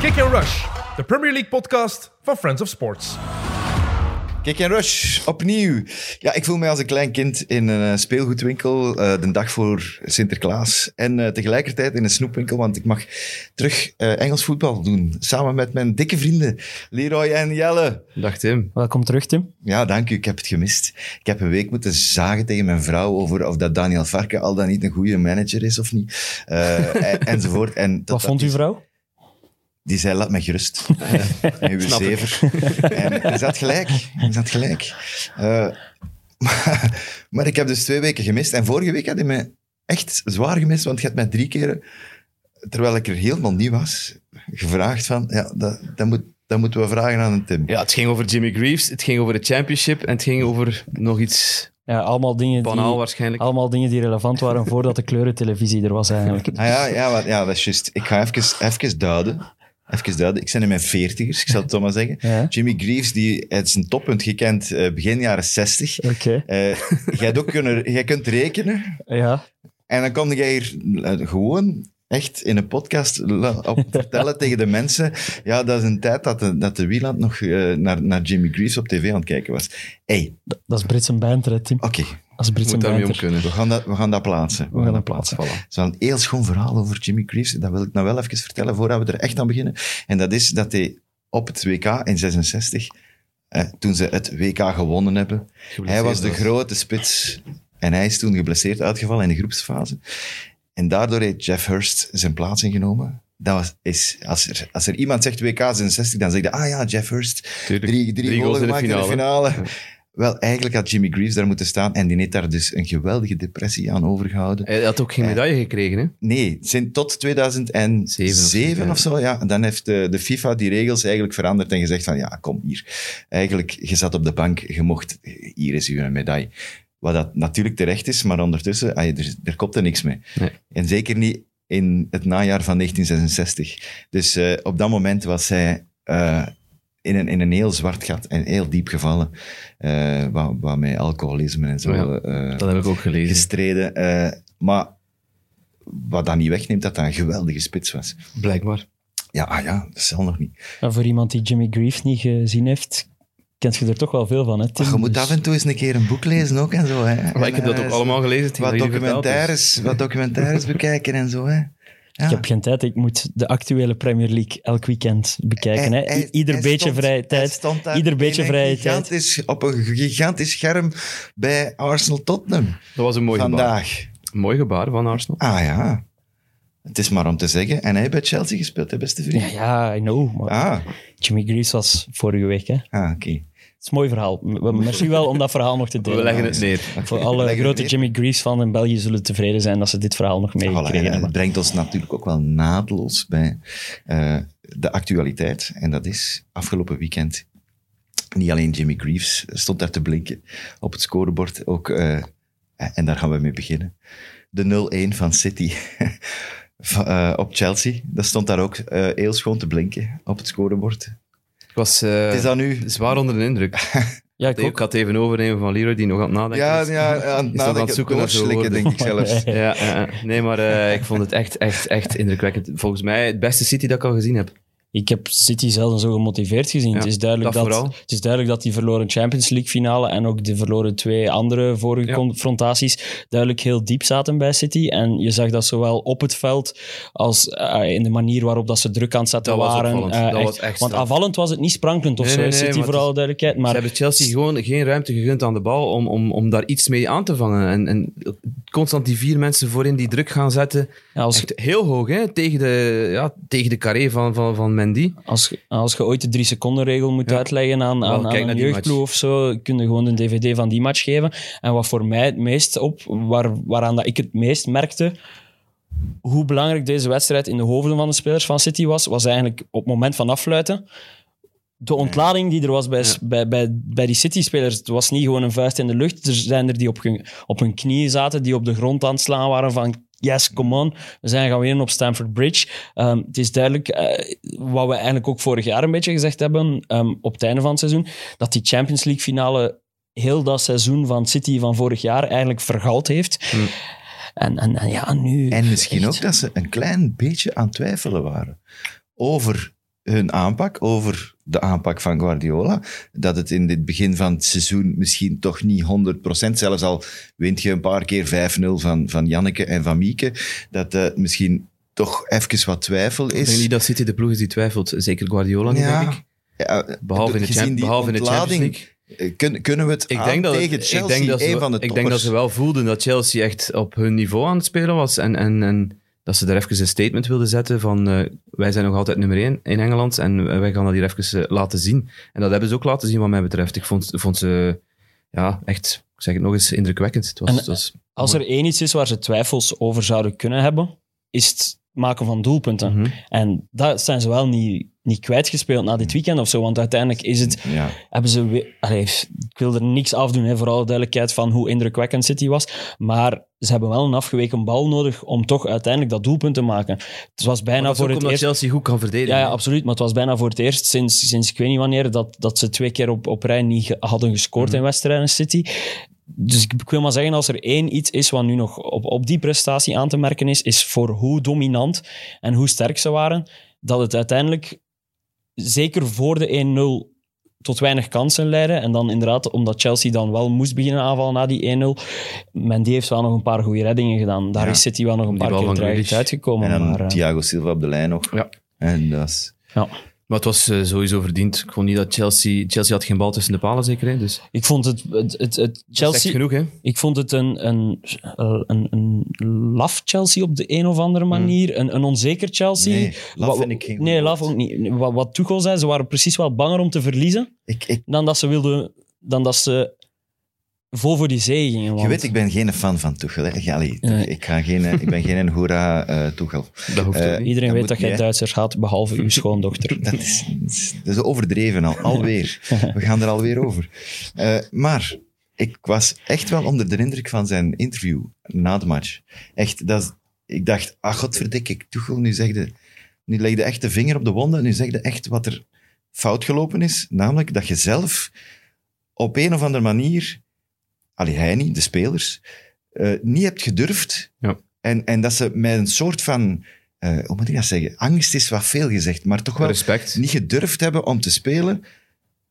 Kick and Rush, de Premier League podcast van Friends of Sports. Kick en Rush, opnieuw. Ja, ik voel mij als een klein kind in een eh, speelgoedwinkel eh, de dag voor Sinterklaas. En eh, tegelijkertijd in een snoepwinkel, want ik mag terug eh, Engels voetbal doen. Samen met mijn dikke vrienden Leroy en Jelle. Dag Tim. Welkom terug, Tim. Ja, dank u. Ik heb het gemist. Ik heb een week moeten zagen tegen mijn vrouw over of dat Daniel Varken al dan niet een goede manager is of niet. Eh, en, enzovoort. En dat- Wat vond uw is- vrouw? Die zei, laat me gerust. Uh, uw zever. En hij zat gelijk. Hij zat gelijk. Eh, maar, maar ik heb dus twee weken gemist. En vorige week had hij me echt zwaar gemist, want je hebt mij drie keer, terwijl ik er helemaal niet was, gevraagd van, ja, dat, dat, moet, dat moeten we vragen aan een Tim. Ja, het ging over Jimmy Greaves, het ging over de championship en het ging over nog iets Ja, allemaal dingen, banaal die, waarschijnlijk. allemaal dingen die relevant waren voordat de kleurentelevisie er was eigenlijk. Ah ja, ja, ja, dat is juist. Ik ga even, even duiden. Even duiden. Ik ben in mijn veertigers, ik zal het toch maar zeggen. Ja. Jimmy Greaves, die heeft zijn toppunt gekend eh, begin jaren 60. Oké. Eh, jij, hebt ook kunnen, jij kunt rekenen. Ja. En dan kom jij hier eh, gewoon echt in een podcast op vertellen tegen de mensen. Ja, dat is een tijd dat de, dat de Wieland nog naar, naar Jimmy Greaves op tv aan het kijken was. hey, Dat is Britse banter, hè, Tim. oké, Britse moet daarmee om kunnen. we, gaan dat, we gaan dat plaatsen. We gaan dat plaatsen. Het is wel een heel schoon verhaal over Jimmy Greaves. Dat wil ik nou wel even vertellen voordat we er echt aan beginnen. En dat is dat hij op het WK in 66, eh, toen ze het WK gewonnen hebben, hij was de grote spits en hij is toen geblesseerd uitgevallen in de groepsfase. En daardoor heeft Jeff Hurst zijn plaats ingenomen. Dat was, is, als, er, als er iemand zegt WK 66, dan zeg je, ah ja, Jeff Hurst, Tuurlijk. drie, drie, Drie goals goals in de gemaakt in de finale. Wel, eigenlijk had Jimmy Greaves daar moeten staan en die heeft daar dus een geweldige depressie aan overgehouden. Hij had ook geen medaille gekregen, hè? Nee, sinds tot 2007 Zeven of zo, ja. Dan heeft de, de FIFA die regels eigenlijk veranderd en gezegd van, ja, kom hier. Eigenlijk, je zat op de bank, je mocht, hier is uw medaille. Wat dat natuurlijk terecht is, maar ondertussen, er, er komt er niks mee. Nee. En zeker niet in het najaar van 1966. Dus eh, op dat moment was hij eh, in, een, in een heel zwart gat en heel diep gevallen. eh met alcoholisme en zo Ja, eh, Dat heb ik ook gelezen. gestreden. eh, maar wat dat niet wegneemt, dat dat een geweldige spits was. Blijkbaar. Ja, ah ja, dat zal nog niet. En voor iemand die Jimmy Greaves niet gezien heeft, kent je er toch wel veel van, hè, Tim? Maar je moet Dus- af en toe eens een keer een boek lezen ook en zo. Hè. Maar ik heb dat ook allemaal gelezen. Wat documentaires, wat documentaires bekijken en zo. Hè. Ja. Ik heb geen tijd, ik moet de actuele Premier League elk weekend bekijken. Hè. Hij- hij- I- Ieder hij beetje stond- vrije tijd. stond daar Ieder beetje vrije tijd. gigantisch, Op een gigantisch scherm bij Arsenal-Tottenham Dat was een mooi gebaar. vandaag. Een mooi gebaar van Arsenal. Ah ja, het is maar om te zeggen. En hij heeft bij Chelsea gespeeld, hè, beste vriend. Ja, ja, I know. Maar Ah, Jimmy Greaves was vorige week. Hè. Ah oké. Is een mooi verhaal. M- Merci wel om dat verhaal nog te delen. We leggen het neer. Voor alle grote. Jimmy Greaves van in België zullen tevreden zijn dat ze dit verhaal nog Voilà, meegekregen en hebben. het brengt ons natuurlijk ook wel naadloos bij eh, de actualiteit. En dat is afgelopen weekend. Niet alleen Jimmy Greaves stond daar te blinken op het scorebord. Ook, eh, en daar gaan we mee beginnen. De 0-1 van City van, eh, op Chelsea. Dat stond daar ook eh, heel schoon te blinken op het scorebord. Ik was eh, het is dan nu... zwaar onder de indruk. Ja, ik Ik ook. had het even overnemen van Leroy, die nog aan het nadenken Ja, is. ja, aan het aan nadenken, het zoeken naar woorden. denk ik zelfs. Ja. Ja. nee, maar eh, ik vond het echt, echt, echt indrukwekkend. Volgens mij het beste City dat ik al gezien heb. Ik heb City zelden zo gemotiveerd gezien. Ja, het, is duidelijk dat dat, vooral. het is duidelijk dat die verloren Champions League finale en ook de verloren twee andere vorige Ja. confrontaties duidelijk heel diep zaten bij City. En je zag dat zowel op het veld als eh, in de manier waarop dat ze druk aan het zetten Dat waren. Eh, Dat echt. was Want aanvallend was het niet sprankelend of Nee, zo, nee, hè, nee, City maar voor het alle duidelijkheid. Ze Maar hebben Chelsea gewoon geen ruimte gegund aan de bal om, om, om daar iets mee aan te vangen. En, en constant die vier mensen voorin die druk gaan zetten. ja, als, Echt heel hoog, hè? Tegen de, ja, tegen de carré van, van, van Mendy. als, je- als je ooit de drie seconden regel moet Ja. uitleggen aan, aan, een jeugdploeg of zo, kun je gewoon een dvd van die match geven. En wat voor mij het meest op, waar, waaraan dat ik het meest merkte, hoe belangrijk deze wedstrijd in de hoofden van de spelers van City was, was eigenlijk op het moment van affluiten. De ontlading die er was bij, Ja. bij, bij, bij die City-spelers, het was niet gewoon een vuist in de lucht. Er zijn er die op hun, op hun knieën zaten, die op de grond aan het slaan waren van yes, come on, we zijn gaan winnen op Stamford Bridge. Ehm, het is duidelijk, eh, wat we eigenlijk ook vorig jaar een beetje gezegd hebben, ehm, op het einde van het seizoen, dat die Champions League finale heel dat seizoen van City van vorig jaar eigenlijk vergald heeft. Hmm. En, en, en ja, nu... En misschien echt. ook dat ze een klein beetje aan het twijfelen waren over hun aanpak, over de aanpak van Guardiola. Dat het in het begin van het seizoen misschien toch niet 100%, zelfs al wint je een paar keer 5-0 van, van Janneke en van Mieke, dat uh, misschien toch even wat twijfel is. Ik denk niet dat City de ploeg is die twijfelt. Zeker Guardiola niet, Ja. denk ik. Ja, Behalve in de, champ- behalve in de Champions League. eh, Kun, kunnen we het Ik denk, dat, tegen ik, Chelsea, denk dat ze, een van de ik denk dat ze wel voelden dat Chelsea echt op hun niveau aan het spelen was. En, en, en dat ze daar even een statement wilden zetten van eh, wij zijn nog altijd nummer één in Engeland en wij gaan dat hier even eh, laten zien. En dat hebben ze ook laten zien wat mij betreft. Ik vond, vond ze ja, echt, ik zeg het nog eens, indrukwekkend. Het was, En- het was Als er één iets is waar ze twijfels over zouden kunnen hebben, is het maken van doelpunten. Mhm. En dat zijn ze wel niet, niet kwijtgespeeld na dit weekend of zo. Want uiteindelijk is het, Ja. hebben ze weer... Allee, ik wil er niks afdoen, hè, voor alle duidelijkheid, van hoe indrukwekkend City was. Maar ze hebben wel een afgeweken bal nodig om toch uiteindelijk dat doelpunt te maken. Het was bijna voor het eerst... Chelsea goed kan verdedigen. Ja, ja, absoluut. Maar het was bijna voor het eerst sinds, sinds ik weet niet wanneer dat, dat ze twee keer op, op rij niet hadden gescoord in wedstrijden City. Dus ik, ik wil maar zeggen, als er één iets is wat nu nog op, op die prestatie aan te merken is, is voor hoe dominant en hoe sterk ze waren, dat het uiteindelijk zeker voor de 1-0 tot weinig kansen leidde. En dan inderdaad, omdat Chelsea dan wel moest beginnen aanvallen na die 1-0, Mendy heeft wel nog een paar goede reddingen gedaan. Daar Ja. is City wel nog een Die paar keer uitgekomen. En dan maar, eh, Thiago Silva op de lijn nog. Ja. En dat is... ja. Maar het was eh, sowieso verdiend. Ik vond niet dat Chelsea... Chelsea had geen bal tussen de palen, zeker. Hè? Dus Ik vond het, het, het, Chelsea... genoeg, hè? Ik vond het een, een, een, een laf Chelsea op de een of andere manier. Een, een onzeker Chelsea. Nee, laf Wat- vind ik geen Nee, laf ook niet. Wat, wat Tuchel zei, ze waren precies wel banger om te verliezen Ik, ik, dan dat ze wilden... Dan dat ze vol voor die zee gingen. je want- weet, ik ben geen fan van Tuchel. Hè. Ja, allee, Nee. ik, ga geen, ik ben geen hoera eh Tuchel. Dat hoeft Eh, ook niet. Iedereen dat weet dat jij. Duitsers haat, behalve uw schoondochter. Dat is, dat is overdreven al, alweer. We gaan er alweer over. Eh, maar ik was echt wel onder de indruk van zijn interview na de match. Echt, dat, is- ik dacht, ah godverdikke, ik Tuchel, nu zegde, nu legde echt de vinger op de wonden, nu zegde echt wat er fout gelopen is, namelijk dat je zelf op een of andere manier, allee, hij niet, de spelers, eh, niet hebt gedurfd. Ja. En, en dat ze met een soort van, eh, hoe moet ik dat zeggen, angst is wat veel gezegd, maar toch wel Respect. niet gedurfd hebben om te spelen.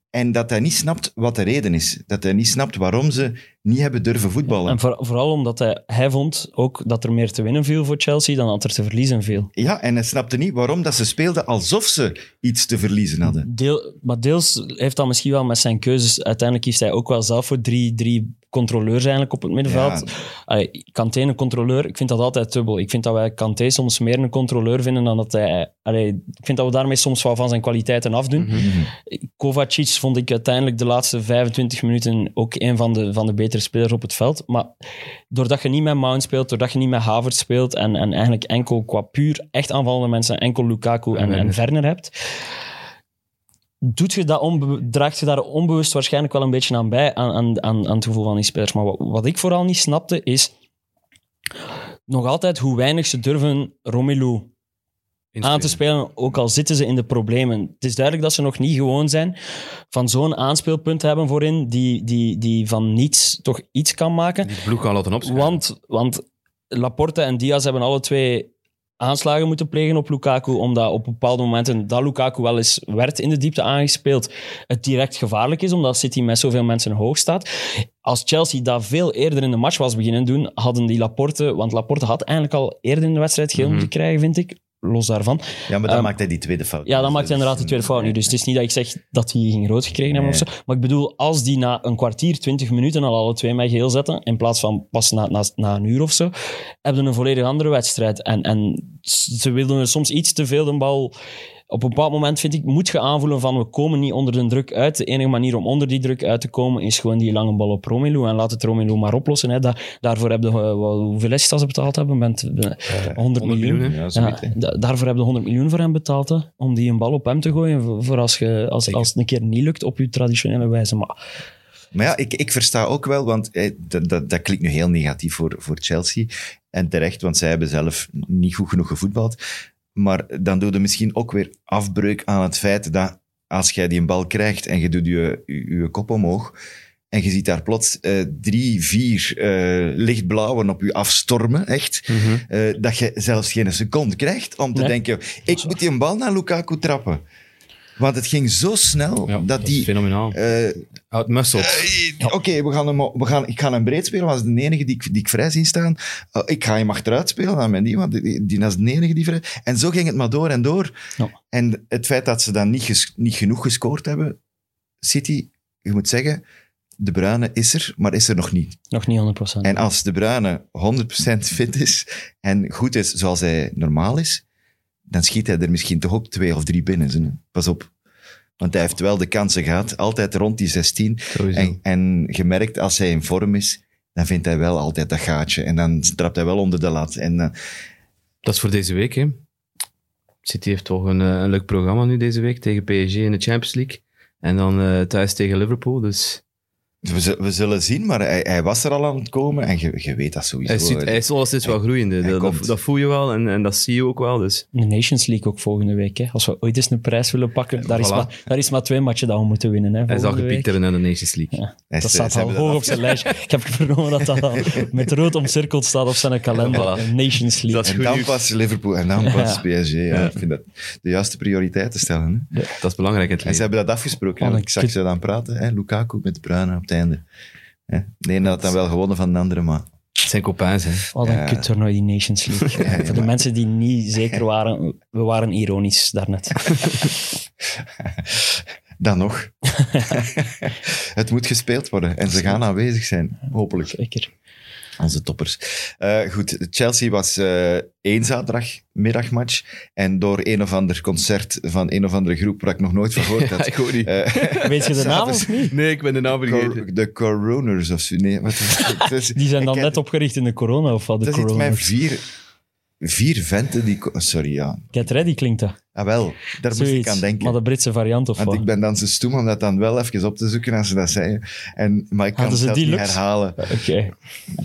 En dat hij niet snapt wat de reden is. Dat hij niet snapt waarom ze niet hebben durven voetballen. En voor- vooral omdat hij, hij vond ook dat er meer te winnen viel voor Chelsea dan dat er te verliezen viel. Ja, en hij snapte niet waarom dat ze speelden alsof ze iets te verliezen hadden. Deel, maar deels heeft dat misschien wel met zijn keuzes. Uiteindelijk kiest hij ook wel zelf voor drie, drie controleurs eigenlijk op het middenveld. Ja. Kanté een controleur, ik vind dat altijd dubbel. Ik vind dat wij Kanté soms meer een controleur vinden dan dat hij... Allee, ik vind dat we daarmee soms wel van zijn kwaliteiten afdoen. Kovacic vond ik uiteindelijk de laatste 25 minuten ook een van de, van de betere spelers op het veld. Maar doordat je niet met Mount speelt, doordat je niet met Havertz speelt en, en eigenlijk enkel qua puur echt aanvallende mensen enkel Lukaku en, En Werner. Werner hebt, doet je dat onbe- draagt je daar onbewust waarschijnlijk wel een beetje aan bij, aan, aan, aan, aan het gevoel van die spelers. Maar wat, wat ik vooral niet snapte, is nog altijd hoe weinig ze durven Romelu aan te spelen, ook al zitten ze in de problemen. Het is duidelijk dat ze nog niet gewoon zijn van zo'n aanspeelpunt te hebben voorin, die, die, die van niets toch iets kan maken. Die ploeg kan laten opschrijven. Want, want Laporte en Diaz hebben alle twee aanslagen moeten plegen op Lukaku, omdat op bepaalde momenten dat Lukaku wel eens werd in de diepte aangespeeld, het direct gevaarlijk is, omdat City met zoveel mensen hoog staat. Als Chelsea dat veel eerder in de match was beginnen doen, hadden die Laporte, want Laporte had eigenlijk al eerder in de wedstrijd geel Mhm. moeten krijgen, vind ik, los daarvan. Ja, maar dan Ehm, maakt hij die tweede fout. Ja, dan Dus maakt hij is inderdaad de tweede fout nu. Dus het is niet dat ik zeg dat hij geen rood gekregen hebben of zo. Maar ik bedoel, als die na een kwartier, twintig minuten al alle twee met geel zetten, in plaats van pas na, na, na een uur of zo, hebben we een volledig andere wedstrijd. En, en ze wilden soms iets te veel de bal... Op een bepaald moment, vind ik, moet je aanvoelen van we komen niet onder de druk uit. De enige manier om onder die druk uit te komen is gewoon die lange bal op Romelu. En laat het Romelu maar oplossen. Hè. Da- daarvoor hebben we, hoeveel is dat ze betaald hebben? Bent, eh, 100 miljoen. Ja, da- daarvoor heb je 100 miljoen voor hem betaald, hè, om die een bal op hem te gooien, voor, als, je, als, als het een keer niet lukt op je traditionele wijze. Maar Maar ja, ik, ik versta ook wel, want eh, dat, dat, dat klinkt nu heel negatief voor, voor Chelsea. En terecht, want zij hebben zelf niet goed genoeg gevoetbald. Maar dan doe je misschien ook weer afbreuk aan het feit dat als jij die een bal krijgt en je doet je, je, je kop omhoog en je ziet daar plots eh, drie, vier eh, lichtblauwen op je afstormen, echt, Mhm. eh, dat je zelfs geen seconde krijgt om te Nee. denken, ik moet die een bal naar Lukaku trappen. Want het ging zo snel Ja, dat is die... Fenomenaal. eh. Eh, Oké, we gaan hem, we gaan, ik ga hem breed spelen, als de enige die ik, die ik vrij zie staan. Eh, ik ga hem achteruit spelen aan Mendy, want die, die is de enige die vrij... En zo ging het maar door en door. Ja. En het feit dat ze dan niet, ges- niet genoeg gescoord hebben, City, je moet zeggen, De Bruyne is er, maar is er nog niet. Nog niet 100%. En als De Bruyne 100% fit is en goed is zoals hij normaal is, dan schiet hij er misschien toch ook twee of drie binnen. Pas op. Want hij heeft wel de kansen gehad, altijd rond die 16. Sowieso. En, en gemerkt, als hij in vorm is, dan vindt hij wel altijd dat gaatje. En dan trapt hij wel onder de lat. En eh, Dat is voor deze week, hè. City heeft toch een, eh, een leuk programma nu deze week tegen PSG in de Champions League. En dan eh, thuis tegen Liverpool. Dus we, we zullen zien, maar hij, hij was er al aan het komen. En je, je weet dat sowieso. hij, ziet, hij is alleszins wel groeiende. Dat, dat, voel je wel en, en dat zie je ook wel. Dus. De Nations League ook volgende week. Hè. Als we ooit eens een prijs willen pakken, daar, is, maar, daar is maar twee matchen dat we moeten winnen. Hè, Hij zal week. hebben naar de Nations League. Ja, Hij dat is- staat al hoog op zijn lijstje. Ik heb vernomen dat dat al met rood omcirkeld staat op zijn kalender. Voilà. De Nations League. Dat is En dan nieuws. pas Liverpool en dan pas Ja. PSG. Ja. Ik vind dat de juiste prioriteiten stellen. Hè? Dat is belangrijk in het En ze leven. hebben dat afgesproken. Oh, ik zag ze dan praten. Hè? Lukaku met Bruyne op einde. Hè? De ene had dan wel gewonnen van de andere, maar... Het zijn copains, hè. Wat een Ja. kuttoernooi, die Nations League. Ja, ja, Voor de maar- mensen die niet zeker waren, we waren ironisch daarnet. Dan nog. het moet gespeeld worden. En ze gaan aanwezig zijn, hopelijk. Zeker. Onze toppers. Eh, goed, Chelsea was eh één zaterdagmiddagmatch. En door een of ander concert van een of andere groep waar ik nog nooit van gehoord had. ik ook niet. eh, Weet je de naam of niet? Nee, ik ben de naam vergeten. Cor- De Coroners of zo. Nee, wat het? Is- Die zijn dan ik net heb- opgericht in de corona of wat? De Dat is met corona. vier, vier venten die... Sorry, ja. Get Ready klinkt dat. Ah, wel. Daar moest ik Zoiets. aan denken. Maar de Britse variant of Want wat? ik ben dan zo stoem om dat dan wel even op te zoeken als ze dat zeiden. En, maar ik kan Hadden het ze zelf die niet herhalen. Oké.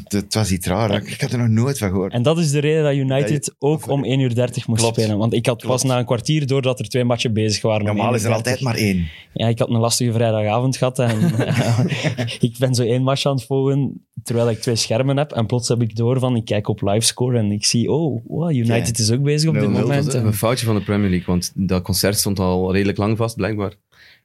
Het, het was iets raar. Ik had er nog nooit van gehoord. En dat is de reden dat United je- ook om 1 uur 30 moest Klopt. spelen. Want ik had pas na een kwartier door dat er twee matchen bezig waren. Normaal 1 is er 30. altijd maar één. Ja, ik had een lastige vrijdagavond gehad en ik ben zo één match aan het volgen terwijl ik twee schermen heb en plots heb ik door van ik kijk op livescore en ik zie oh, wow, United is ook bezig op dit 0-0 was moment. Dat is En- een foutje van de Premier League, want dat concert stond al redelijk lang vast, blijkbaar.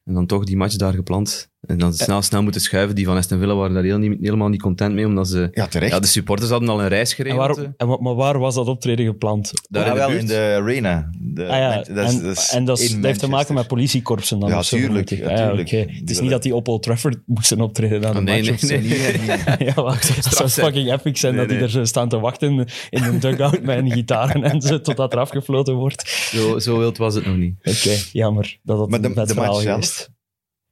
En dan toch die match daar gepland. En dan snel, snel moeten schuiven. Die van Aston Villa waren daar heel niet, helemaal niet content mee, omdat ze... Ja, terecht. Ja, de supporters hadden al een reis En geregeld. waar, eh. en maar waar was dat optreden gepland? Daar in de wel, in de arena. De, Ah ja, dat is- en dat is en dat, is- dat heeft te maken met politiekorpsen dan Ja, tuurlijk, ja, Ah tuurlijk. oké. Het is niet dat die op Old Trafford moesten optreden de Oh, nee, match nee, zo. nee. ja, het zou fucking epic zijn Nee, dat die nee. er zo staan te wachten in een dugout met een gitaar en zo totdat er afgefloten wordt. Zo, zo wild was het nog niet. Oké, jammer dat dat Maar de, een vet de verhaal match zelf,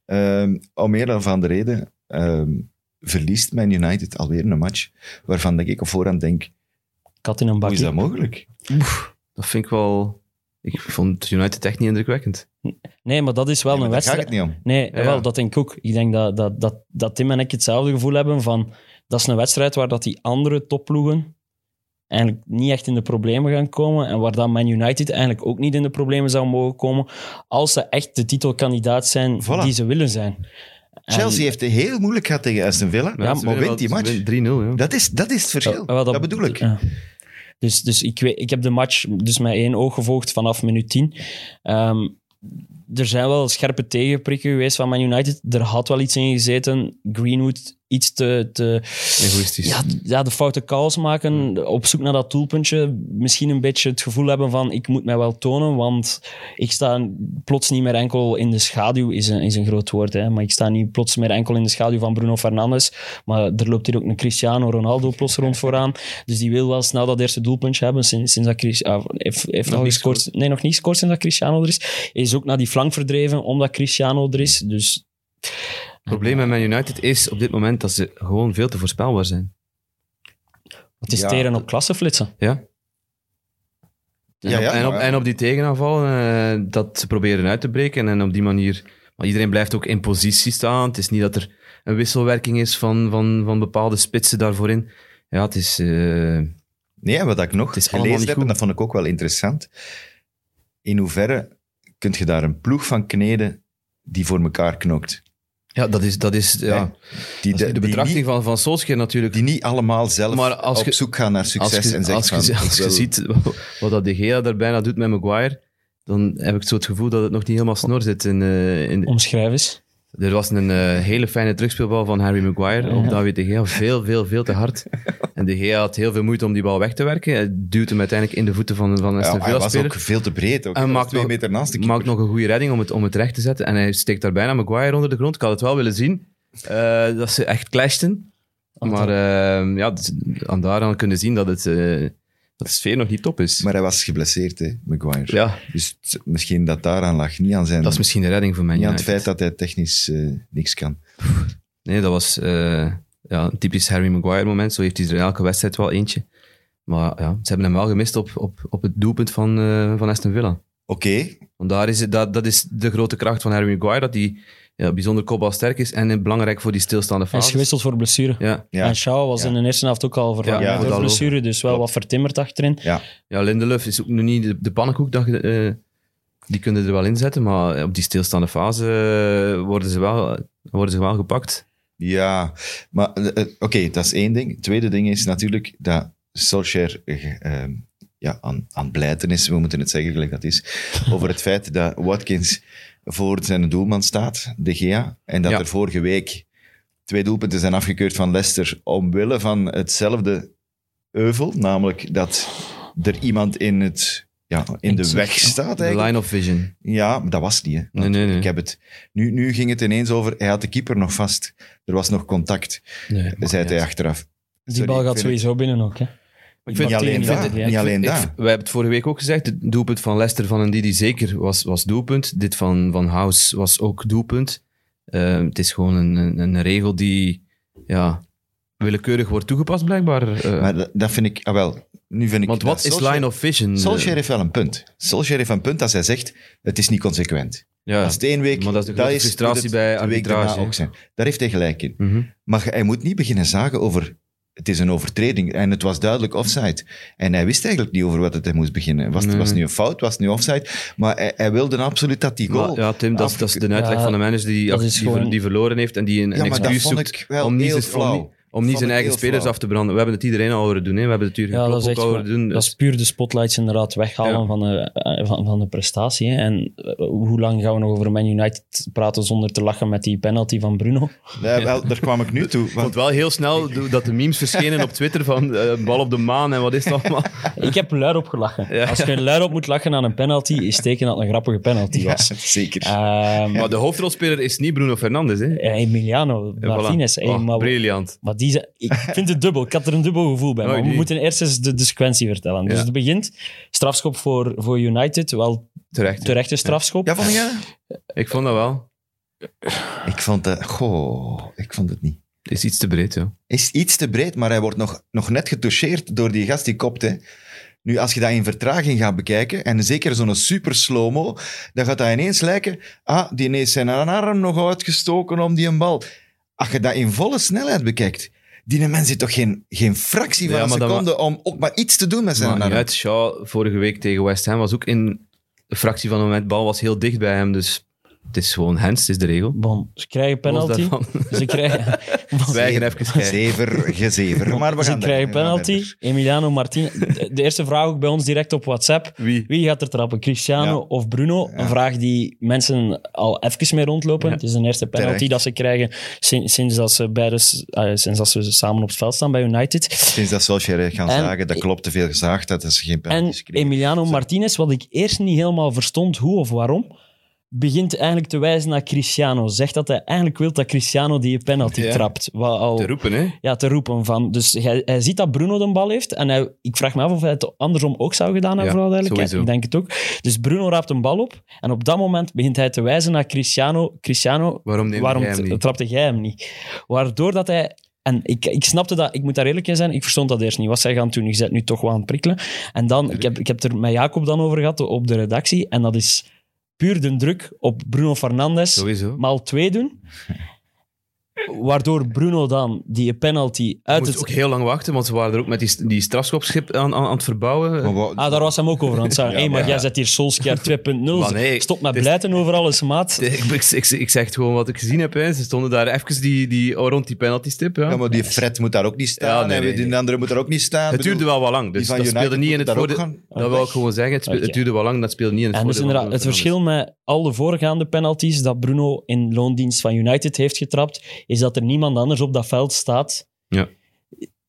ehm, om meer dan van de reden, ehm, verliest Man United alweer een match waarvan ik op voorhand denk, Kat in een hoe is bakje. dat mogelijk? Dat vind ik wel... Ik vond United echt niet indrukwekkend. Nee, maar dat is wel Nee, een maar daar gaat wedstrijd. het niet om. Nee, Ja. wel, dat denk ik ook. Ik denk dat, dat, dat, dat Tim en ik hetzelfde gevoel hebben van... Dat is een wedstrijd waar dat die andere topploegen eigenlijk niet echt in de problemen gaan komen en waar dan Man United eigenlijk ook niet in de problemen zou mogen komen als ze echt de titelkandidaat zijn Voilà. die ze willen zijn. En- Chelsea heeft het heel moeilijk gehad tegen Aston Villa, Ja, maar wint die match. 3-0, ja. Dat is, dat is het verschil. Ja, wel, dat, bedoel ik. ja. Dus, dus ik, weet, ik heb de match dus met één oog gevolgd vanaf minuut 10. Ehm, er zijn wel scherpe tegenprikken geweest van Man United. Er had wel iets in gezeten. Greenwood iets te, te Egoïstisch. ja, ja, de foute calls maken. Op zoek naar dat doelpuntje. Misschien een beetje het gevoel hebben van ik moet mij wel tonen, want ik sta plots niet meer enkel in de schaduw, is een, is een groot woord, hè, maar ik sta niet plots meer enkel in de schaduw van Bruno Fernandes. Maar er loopt hier ook een Cristiano Ronaldo plots rond vooraan. Dus die wil wel snel dat eerste doelpuntje hebben sinds, sinds dat Chris, ah, heeft, heeft Nog niet gescoord. Nee, nog niet gescoord sinds dat Cristiano er is. Is ook naar die flank verdreven omdat Cristiano er is. Dus probleem met Man United is op dit moment dat ze gewoon veel te voorspelbaar zijn. het is Ja, teren op klasseflitsen. Ja. En, Ja, op, ja, en, op, en op die tegenaanvallen, eh, dat ze proberen uit te breken. En op die manier... Maar iedereen blijft ook in positie staan. Het is niet dat er een wisselwerking is van, van, van bepaalde spitsen daarvoor in. Ja, het is... eh, Nee, en wat ik nog is allemaal gelezen niet heb, en goed. dat vond ik ook wel interessant, in hoeverre kun je daar een ploeg van kneden die voor elkaar knokt? Ja, dat is... Dat is ja, Die, dat is de betrachting niet, van, van Solskjaer natuurlijk. die niet allemaal zelf Maar als op zoek gaan naar succes als je, en zeggen als van... je, als ziet wat dat De Gea daar bijna doet met Maguire, dan heb ik zo het gevoel dat het nog niet helemaal snor zit. In, eh, in, Omschrijf eens. Er was een eh, hele fijne terugspeelbal van Harry Maguire op David De Gea. Veel, veel, veel te hard. En De Gea had heel veel moeite om die bal weg te werken. Hij duwt hem uiteindelijk in de voeten van, van een Ja, Aston hij was ook veel te breed. Ook. En maakt twee nog- meter naast de keeper. Maakt nog een goede redding om het, om het recht te zetten. En hij steekt daar bijna Maguire onder de grond. Ik had het wel willen zien. eh, dat ze echt clashten. Maar eh, ja, dus aan daaraan kunnen zien dat, het, dat de sfeer nog niet top is. Maar hij was geblesseerd, hè, Maguire. ja, Dus misschien dat daaraan lag. Niet aan zijn... dat is misschien de redding voor mij. niet aan het feit dat hij technisch eh, niks kan. Nee, dat was eh, ja, een typisch Harry Maguire moment. Zo heeft hij er elke wedstrijd wel eentje. Maar ja, ze hebben hem wel gemist op, op, op het doelpunt van, eh, van Aston Villa. Oké, Want daar is het, dat, dat is de grote kracht van Harry Maguire, dat hij ja, bijzonder kopbalsterk is en belangrijk voor die stilstaande Hij is fase. gewisseld voor blessure. Ja, ja. En Shaw was Ja. in de eerste helft ook al vervangen Ja, door blessure, dus wel Klopt. wat vertimmerd achterin. ja. ja, Lindelöf is ook nog niet de, de pannenkoek, dat, je, eh, die kunnen er wel inzetten, maar op die stilstaande fase eh, worden, ze wel, worden ze wel gepakt. Ja, maar eh, eh, oké, dat is één ding. Het tweede ding is natuurlijk dat Solskjaer eh, ehm, ja, aan, aan blijten is, we moeten het zeggen gelijk dat is, over het feit dat Watkins voor zijn doelman staat, De Gea, en dat Ja. er vorige week twee doelpunten zijn afgekeurd van Leicester omwille van hetzelfde euvel, namelijk dat er iemand in, het, ja, in de weg staat De eigenlijk. line of vision. Ja, maar dat was niet. Hè. Nee, nee, nee. Ik heb het, nu, nu ging het ineens over, hij had de keeper nog vast. Er was nog contact, Nee, zei hij achteraf. Die Sorry, bal gaat sowieso binnen ook. Hè. Ik Niet vind- alleen Martini dat, niet alleen dat. wij hebben het vorige week ook gezegd. Het doelpunt van Leicester van Ndidi zeker was, was doelpunt. Dit van, van House was ook doelpunt. Eh, het is gewoon een, een, een regel die ja, willekeurig wordt toegepast, blijkbaar. Eh, Maar dat, dat vind ik, ah wel, nu vind ik... want dat wat is Solskjaer- line of vision? Solskjaer heeft wel een punt. Solskjaer heeft een punt als hij zegt, het is niet consequent. ja. Als het één week... Maar dat is de moet frustratie bij de arbitrage, ook zijn. Daar heeft hij gelijk in. Mhm. Maar hij moet niet beginnen zagen over... Het is een overtreding en het was duidelijk offside. En hij wist eigenlijk niet over wat het hij moest beginnen. Was, Nee. was het nu een fout, was het nu offside? Maar hij, hij wilde absoluut dat die goal... Maar ja, Tim, dat is, dat is de uitleg Ja, van de manager die, die, gewoon- die verloren heeft en die een, Ja, een maar dat excuus zoekt ik wel om niet, om flauw. Om niet zijn ik eigen spelers flauw. af te branden. We hebben het iedereen al horen doen. Hè. We hebben het natuurlijk Ja, dat ook is, echt al horen doen. dat is puur de spotlights inderdaad weghalen Ja. van, de, eh, van, van de prestatie. Hè. En eh, hoe lang gaan we nog over Man United praten zonder te lachen met die penalty van Bruno? Nee, wel, daar kwam ik nu toe. Ik vond Want, wel heel snel dat de memes verschenen op Twitter van eh, bal op de maan en wat is dat allemaal. Ik heb luid op gelachen. Ja. Als je luid op moet lachen aan een penalty, is teken dat het een grappige penalty ja, was. zeker. Ehm, Maar de hoofdrolspeler is niet Bruno Fernandes. Hè? Emiliano Martinez. voilà. Oh, briljant. maar die, ik vind het dubbel. Ik had er een dubbel gevoel bij. Oh, Maar we die. moeten eerst eens de, de sequentie vertellen. Dus Ja. het begint, strafschop voor, voor United. Wel Terecht. terechte strafschop. Ja, vond jij? Ik vond dat wel. Ik vond het... Goh, ik vond het niet. Het is iets te breed, ja. Is iets te breed, maar hij wordt nog, nog net getoucheerd door die gast die kopt. Hè. Nu, als je dat in vertraging gaat bekijken, en zeker zo'n super slow-mo, dan gaat dat ineens lijken, ah, die heeft zijn arm nog uitgestoken om die een bal. Als je dat in volle snelheid bekijkt, die mens heeft toch geen, geen fractie van Ja, een dat seconde om ook maar iets te doen met zijn arm. uit. Shaw vorige week tegen West Ham was ook in een fractie van een moment. bal was heel dicht bij hem, dus het is gewoon Hens, het is de regel. Bon, ze krijgen penalty. Ze krijgen, Zwijgen even kijken. Zever, gezever. Maar we ze gaan krijgen we gaan penalty. Emiliano Martinez. De, de eerste vraag ook bij ons direct op WhatsApp. Wie? Wie gaat er trappen? Cristiano Ja. of Bruno? Een vraag die mensen al even mee rondlopen. Ja. Het is de eerste penalty Terecht. dat ze krijgen sinds, sinds, dat ze beide, sinds dat ze samen op het veld staan bij United. Sinds dat Solskjaer gaan En- zagen, dat klopt te veel gezaagd, dat is geen En penalty gekregen. Emiliano Martinez, wat ik eerst niet helemaal verstond hoe of waarom, begint eigenlijk te wijzen naar Cristiano. Zegt dat hij eigenlijk wil dat Cristiano die penalty Ja. trapt. Wat al, Te roepen, hè? ja, te roepen van. Dus hij, hij ziet dat Bruno de bal heeft. En hij, ik vraag me af of hij het andersom ook zou gedaan hebben, Ja, voor alle duidelijkheid. sowieso. Ik denk het ook. Dus Bruno raapt een bal op. En op dat moment begint hij te wijzen naar Cristiano. Cristiano, Waarom waarom jij hem niet? trapte jij hem niet? Waardoor dat hij... En ik, ik snapte dat, ik moet daar eerlijk in zijn, ik verstond dat eerst niet. Wat zij gaan doen, je zet nu toch wel aan het prikkelen. En dan, ik heb, ik heb het er met Jacob dan over gehad op de redactie. En dat is puur de druk op Bruno Fernandes Sowieso. maal twee doen. Waardoor Bruno dan die penalty uit moest het... ook heel lang wachten, want ze waren er ook met die, die strafschopschip aan, aan, aan het verbouwen. Wat- Ah, daar was hem ook over aan het zeggen. Ja, hey, maar jij zet hier Solskjaer 2.0. Maar nee, Stop met het is- blijten over alles, maat. Ik, ik, ik, ik zeg het gewoon wat ik gezien heb. Hè. Ze stonden daar even die, die, rond die penalty-stip. Ja. Ja, maar die Fred moet daar ook niet staan. Ja, nee, die andere moet daar ook niet staan. het duurde wel wat lang, dus dat United speelde niet in het voordeel. Dat wil ik gewoon zeggen. Het, het duurde wel lang, dat speelde niet in het En dus voordeel. het verschil met al de voorgaande penalties dat Bruno in loondienst van United heeft getrapt, is dat er niemand anders op dat veld staat Ja.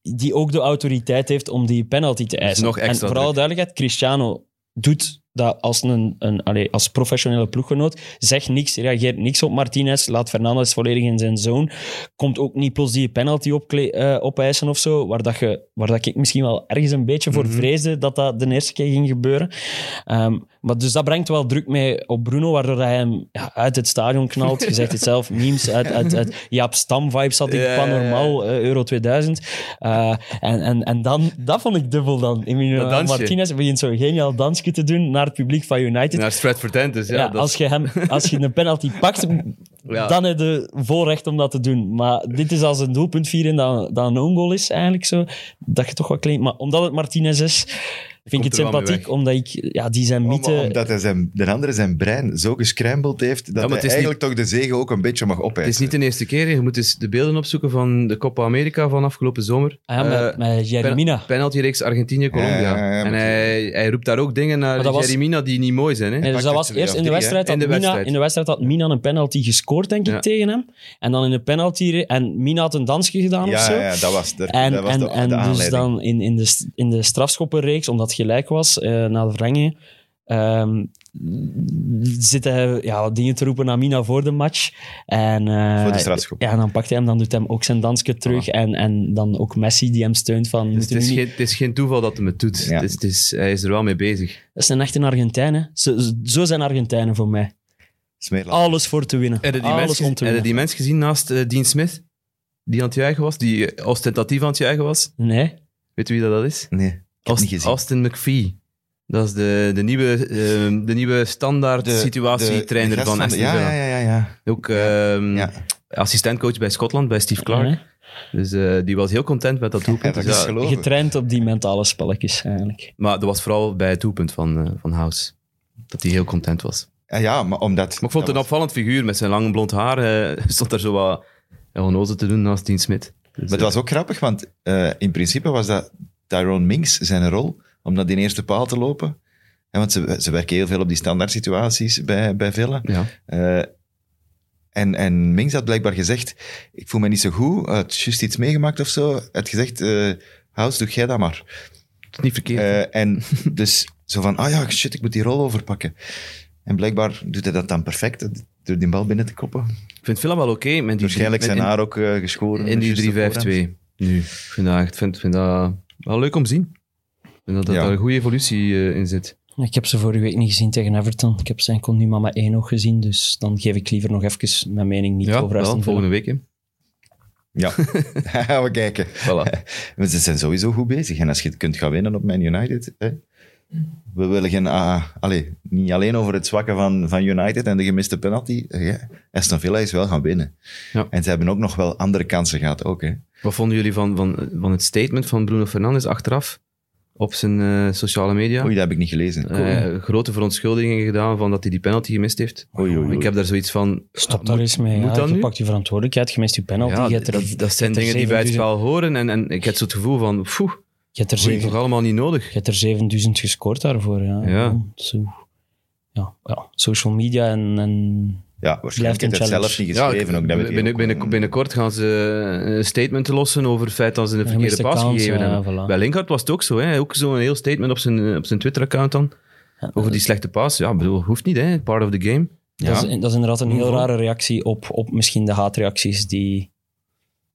die ook de autoriteit heeft om die penalty te eisen. nog extra en voor alle druk. duidelijkheid, Cristiano doet dat als, een, een, allee, als professionele ploeggenoot. Zegt niks, reageert niks op Martinez, laat Fernandes volledig in zijn zone. Komt ook niet plots die penalty opkle- eh, opeisen of zo, waar, dat je, waar dat ik misschien wel ergens een beetje voor Mhm. vreesde dat dat de eerste keer ging gebeuren. Ehm, maar dus dat brengt wel druk mee op Bruno, waardoor hij hem ja, uit het stadion knalt. Je zegt het zelf, memes uit, uit, uit Jaap Stam-vibes had ik van ja, ja. normaal, eh, Euro 2000. Eh, en, en, en dan, dat vond ik dubbel dan. Emilio. Martinez begint zo'n geniaal dansje te doen naar het publiek van United. Naar Stratford End, dus ja. Ja, dat- als, je hem, als je een penalty pakt, Ja. dan heb je vol recht om dat te doen. Maar dit is als een doelpunt vieren dat, dat een own goal is, eigenlijk zo. Dat je toch wat klein... Maar omdat het Martinez is, vind ik het sympathiek. Omdat ik... Ja, die zijn Om- mythe... Omdat hij zijn, de andere zijn brein zo gescrambled heeft, dat maar het hij niet- eigenlijk toch de zegen ook een beetje mag Het opeisen. is niet de eerste keer. Je moet eens de beelden opzoeken van de Copa America van afgelopen zomer. Ah ja, met, Eh, met Jeremina. Penaltyreeks Argentinië-Colombia. Ja, ja, ja, en hij, hij roept daar ook dingen naar Maar dat was- Jeremina die niet mooi zijn. Hè? Nee, dus dat was eerst in de wedstrijd, In de Mina, wedstrijd. in de wedstrijd had Mina een penalty gescoord, denk ik, Ja. tegen hem. En dan in de penalty... En Mina had een dansje gedaan of ja, zo. ja, dat was, de, En, dat was en, de, en de dus aanleiding. dan in, in, de, in de strafschoppenreeks, omdat het gelijk was, eh, na de verlenging, ehm zit hij ja, dingen te roepen naar Mina voor de match. En, eh, Voor de strafschop. Ja, en dan pakt hij hem, dan doet hij hem ook zijn dansje terug. En, en dan ook Messi die hem steunt van... Dus het, is niet- geen, het is geen toeval dat hij het doet. Ja. Het is, het is, hij is er wel mee bezig. Dat is een echte Argentijn, hè. Zo, zo zijn Argentijnen voor mij. Alles voor te winnen. Heb je die, Alles mens, om gezien- te winnen. die mens gezien naast eh, Dean Smith? Die aan het juichen was? Die ostentatief aan het juichen was? Nee. Weet je wie dat, dat is? Nee, ik heb het Aust- niet gezien. Austin McPhee. Dat is de, de, nieuwe, eh, de nieuwe standaard De- situatietrainer de van Aston Villa. Ja, ja, ja. ja. Ook ehm, Ja. assistentcoach bij Scotland, bij Steve Clark. Nee. Dus eh, die was heel content met dat Ja, doelpunt. dat Dus is ja, geloven. Getraind op die mentale spelletjes, eigenlijk. maar dat was vooral bij het doelpunt van, eh, van House. Dat hij heel content was. Ja, ja, maar omdat... Maar ik vond het een dat opvallend figuur met zijn lang blond haar. eh, stond daar zo wat onnozel te doen naast Dean Smith. Dus, Maar het was ook grappig, want in principe was dat Tyrone Minks zijn rol om naar die eerste paal te lopen. Ja, want ze, ze werken heel veel op die standaard situaties bij, bij Villa. eh, ja. Eh, en, en Minks had blijkbaar gezegd, ik voel me niet zo goed, hij had juist iets meegemaakt of zo. Hij had gezegd, eh House, doe jij dat maar. Het is niet verkeerd. Eh, en dus zo van, ah ja, shit, ik moet die rol overpakken. En blijkbaar doet hij dat dan perfect, door die bal binnen te koppen. ik vind Villa wel oké. met die Waarschijnlijk zijn haar ook eh, geschoren. In die op voorhand. 3-5-2 nu. Ik vind dat, echt- vind, vind dat wel leuk om te zien. Ik vind dat, dat Ja. daar een goede evolutie eh, in zit. Ik heb ze vorige week niet gezien tegen Everton. Ik heb ze enkel nu maar met één oog gezien. Dus dan geef ik liever nog even mijn mening niet ja, over wel, Aston Villa. volgende week. Hè. Ja, gaan we kijken. Voilà. Maar ze zijn sowieso goed bezig. En als je het kunt gaan winnen op Man United... Hè, we willen geen... ah, allee, niet alleen over het zwakke van, van United en de gemiste penalty. Ja, Aston Villa is wel gaan winnen. Ja. En ze hebben ook nog wel andere kansen gehad. Ook, hè. Wat vonden jullie van, van, van het statement van Bruno Fernandes achteraf op zijn eh, sociale media? Oei, dat heb ik niet gelezen. Eh, grote verontschuldigingen gedaan van dat hij die penalty gemist heeft. Oei, oei, oei. Ik heb daar zoiets van... Stop ah, daar eens mee. Moet Ja. dat Je nu? pakt je verantwoordelijkheid, je mist je penalty. Ja, je er, dat, dat zijn dingen die bij het 7000 spel horen. En, en ik heb zo het gevoel van, poeh, Je hebt er, toch zeven, allemaal niet nodig. je hebt er 7000 gescoord daarvoor. Ja. Ja. Zo. Ja, ja, social media en, en Ja, waarschijnlijk heeft het zelf niet Ja, geschreven. ook, dat binnen, ook. binnen, binnenkort gaan ze een statement lossen over het feit dat ze een verkeerde pas kans, gegeven ja, hebben. voilà. Bij Linkard was het ook zo. Hè. Ook zo'n heel statement op zijn, op zijn Twitter-account dan. Over die slechte pas. Ja, bedoel, hoeft niet, hè. Part of the game. Ja. dat, is, dat is inderdaad een heel Mhm. rare reactie op, op misschien de haatreacties die...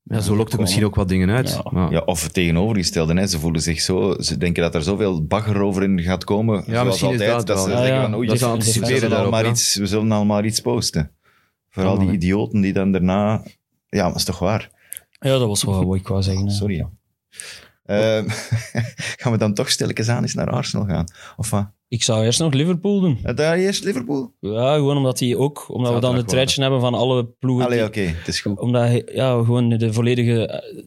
Ja, zo lokt het misschien ook wat dingen uit. Ja. Maar- Ja, of het tegenovergestelde. Hè. Ze voelen zich zo... Ze denken dat er zoveel bagger over in gaat komen. zoals misschien is altijd, dat dat, wel, ze ja. zeggen Ja, van... Oei, dat ze anticiperen daarop, maar ja. iets, we zullen al maar iets posten. Vooral Ja, die idioten die dan daarna... Ja, maar dat is toch waar? Ja, dat was wel wat ik wou zeggen. Sorry. ja. Ehm, gaan we dan toch stilletjes aan eens naar Arsenal gaan? Of wat? Ik zou eerst nog Liverpool doen. Daar eerst Liverpool? Ja, gewoon omdat die ook, omdat we dan het truitje hebben van alle ploegen. Allee, oké, het is goed. Omdat, ja, gewoon de volledige... eh,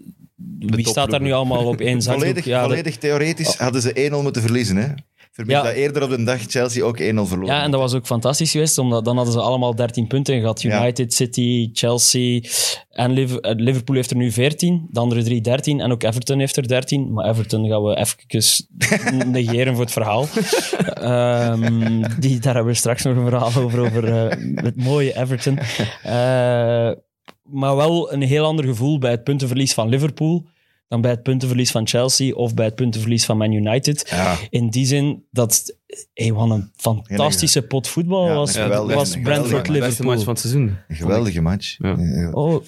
Wie staat daar nu allemaal op één? Volledig, ja, volledig theoretisch hadden ze 1-0 moeten verliezen. Hè? Vermits Ja. dat eerder op de dag Chelsea ook 1-0 verloren. Ja, en dat was ook fantastisch geweest, omdat dan hadden ze allemaal 13 punten gehad. Ja. United, City, Chelsea en eh, Liverpool heeft er nu 14, de andere drie 13 en ook Everton heeft er 13. Maar Everton gaan we even negeren voor het verhaal. Ehm, die, daar hebben we straks nog een verhaal over, over eh, het mooie Everton. Eh, maar wel een heel ander gevoel bij het puntenverlies van Liverpool dan bij het puntenverlies van Chelsea of bij het puntenverlies van Man United. Ja, In die zin dat hey, wat een fantastische pot voetbal Ja, was, was een geweldige De beste Brentford-Liverpool. match van het seizoen. een geweldige match. Ja. Oh,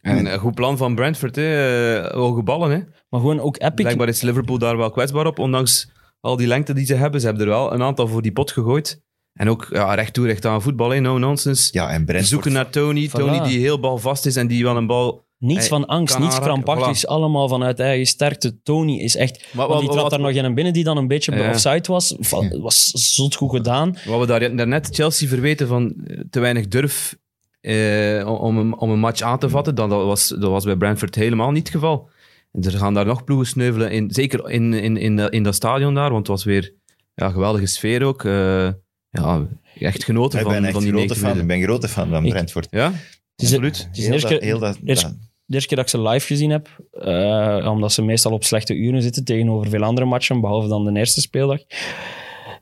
En een goed plan van Brentford, hè. Eh, hoge ballen. Hè. maar gewoon ook epic. Blijkbaar is Liverpool daar wel kwetsbaar op, ondanks al die lengte die ze hebben. Ze hebben er wel een aantal voor die pot gegooid. En ook ja, recht toe, recht aan voetbal, hè. no nonsense. Ja, en Brentford. Zoeken naar Tony, Voilà. Tony die heel balvast is en die wel een bal... Niets Hey, van angst, niets krampachtigs, allemaal vanuit eigen sterkte. Tony is echt... Wat, die wat, trad daar nog in een binnen die dan een beetje Ja. offside was. Va- was zot goed gedaan. wat we daar, daarnet Chelsea verweten van eh, te weinig durf eh, om, een, om een match aan te vatten, dan, dat, was, dat was bij Brentford helemaal niet het geval. En er gaan daar nog ploegen sneuvelen, in, zeker in, in, in, dat- in dat stadion daar, want het was weer ja, geweldige sfeer ook. Eh, ja, echt genoten Ik van, ben echt van die grote 90 fan. Ik ben grote fan van Ik- Brentford. Ja, absoluut. Het is de Heel eerste dat, keer, heel dat, eerst- dat- de eerste keer dat ik ze live gezien heb. eh, omdat ze meestal op slechte uren zitten tegenover veel andere matchen, behalve dan de eerste speeldag.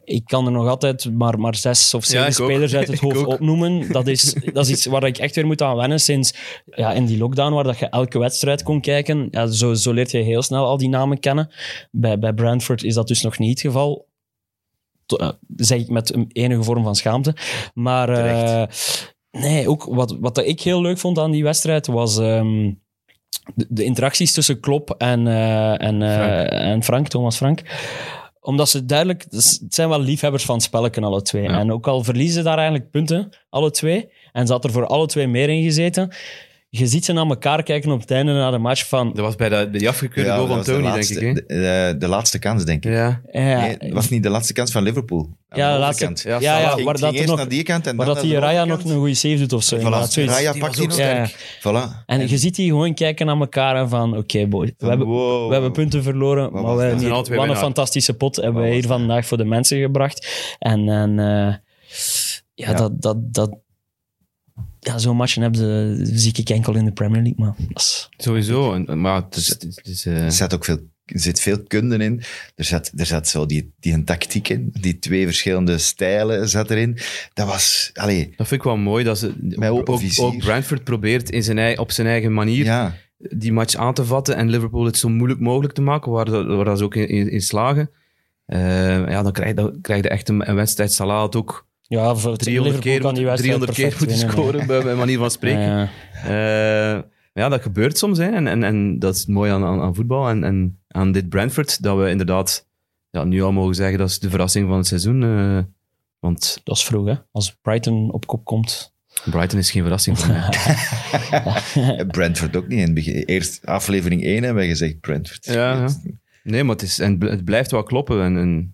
Ik kan er nog altijd maar, maar zes of zeven Ja, ik ook. spelers uit het hoofd opnoemen. Dat is, dat is iets waar ik echt weer moet aan wennen sinds ja, in die lockdown, waar dat je elke wedstrijd kon kijken. Ja, zo, zo leert je heel snel al die namen kennen. Bij, bij Brentford is dat dus nog niet het geval. To- eh, zeg ik met een enige vorm van schaamte. Maar eh, nee, ook wat, wat ik heel leuk vond aan die wedstrijd was ehm, de, de interacties tussen Klopp en, eh, en, eh, Frank. en Frank, Thomas Frank omdat ze duidelijk, het zijn wel liefhebbers van het spelletje, alle twee. Ja. En ook al verliezen ze daar eigenlijk punten, alle twee, en ze had er voor alle twee meer in gezeten, je ziet ze naar elkaar kijken op het einde na de match van... Dat was bij de, bij die afgekeurde Ja, goal van was de Tony, laatste- denk ik. hè? De, de, de laatste kans, denk ik. Ja, Ja, Nee, het was niet de laatste kans van Liverpool. Ja, de de laatste, ja, Ja, ja, Salah ging, waar dat eerst nog, naar die kant en waar dan dat naar die de Raya nog een goede save doet of zo. Voilà. Raya pakt die ook nog. Ja, Voilà. En je ziet die gewoon kijken naar elkaar en van, oké boy, we hebben, Wow. we hebben punten verloren, Wat maar we hebben wat een fantastische pot hebben Wat we hier vandaag voor de mensen gebracht. En, en eh, ja, Ja. dat... dat, dat ja, zo'n matchen hebben ze, zie ik enkel in de Premier League, maar is... sowieso. En, maar het is... Het is eh, Er zit ook veel, er zit veel kunde in. Er zat, er zat zo die, die een tactiek in. Die twee verschillende stijlen zat erin. Dat was... Allee, dat vind ik wel mooi, dat ze... Met open ook, vizier. ook Brentford probeert in zijn, op zijn eigen manier ja. die match aan te vatten en Liverpool het zo moeilijk mogelijk te maken, waar, dat- waar dat ze ook in, in, in slagen. Eh, ja, dan krijg je, dan krijg je echt een, een wedstrijd. Salah had ook Ja, voor 300 Liverpool keer, kan die moet- wedstrijd 300 keer winnen, scoren, bij, bij manier van spreken. Ja. Eh, ja, dat gebeurt soms. Hè. En, en, en dat is het mooie aan, aan, aan voetbal. En, en aan dit Brentford, dat we inderdaad ja, nu al mogen zeggen dat is de verrassing van het seizoen. eh, want Dat is vroeg, hè. Als Brighton op kop komt. Brighton is geen verrassing voor mij. Brentford ook niet. In het begin, eerst aflevering 1 hebben we gezegd Brentford. Ja, ja. Nee, maar het, is, en het blijft wel kloppen. En, en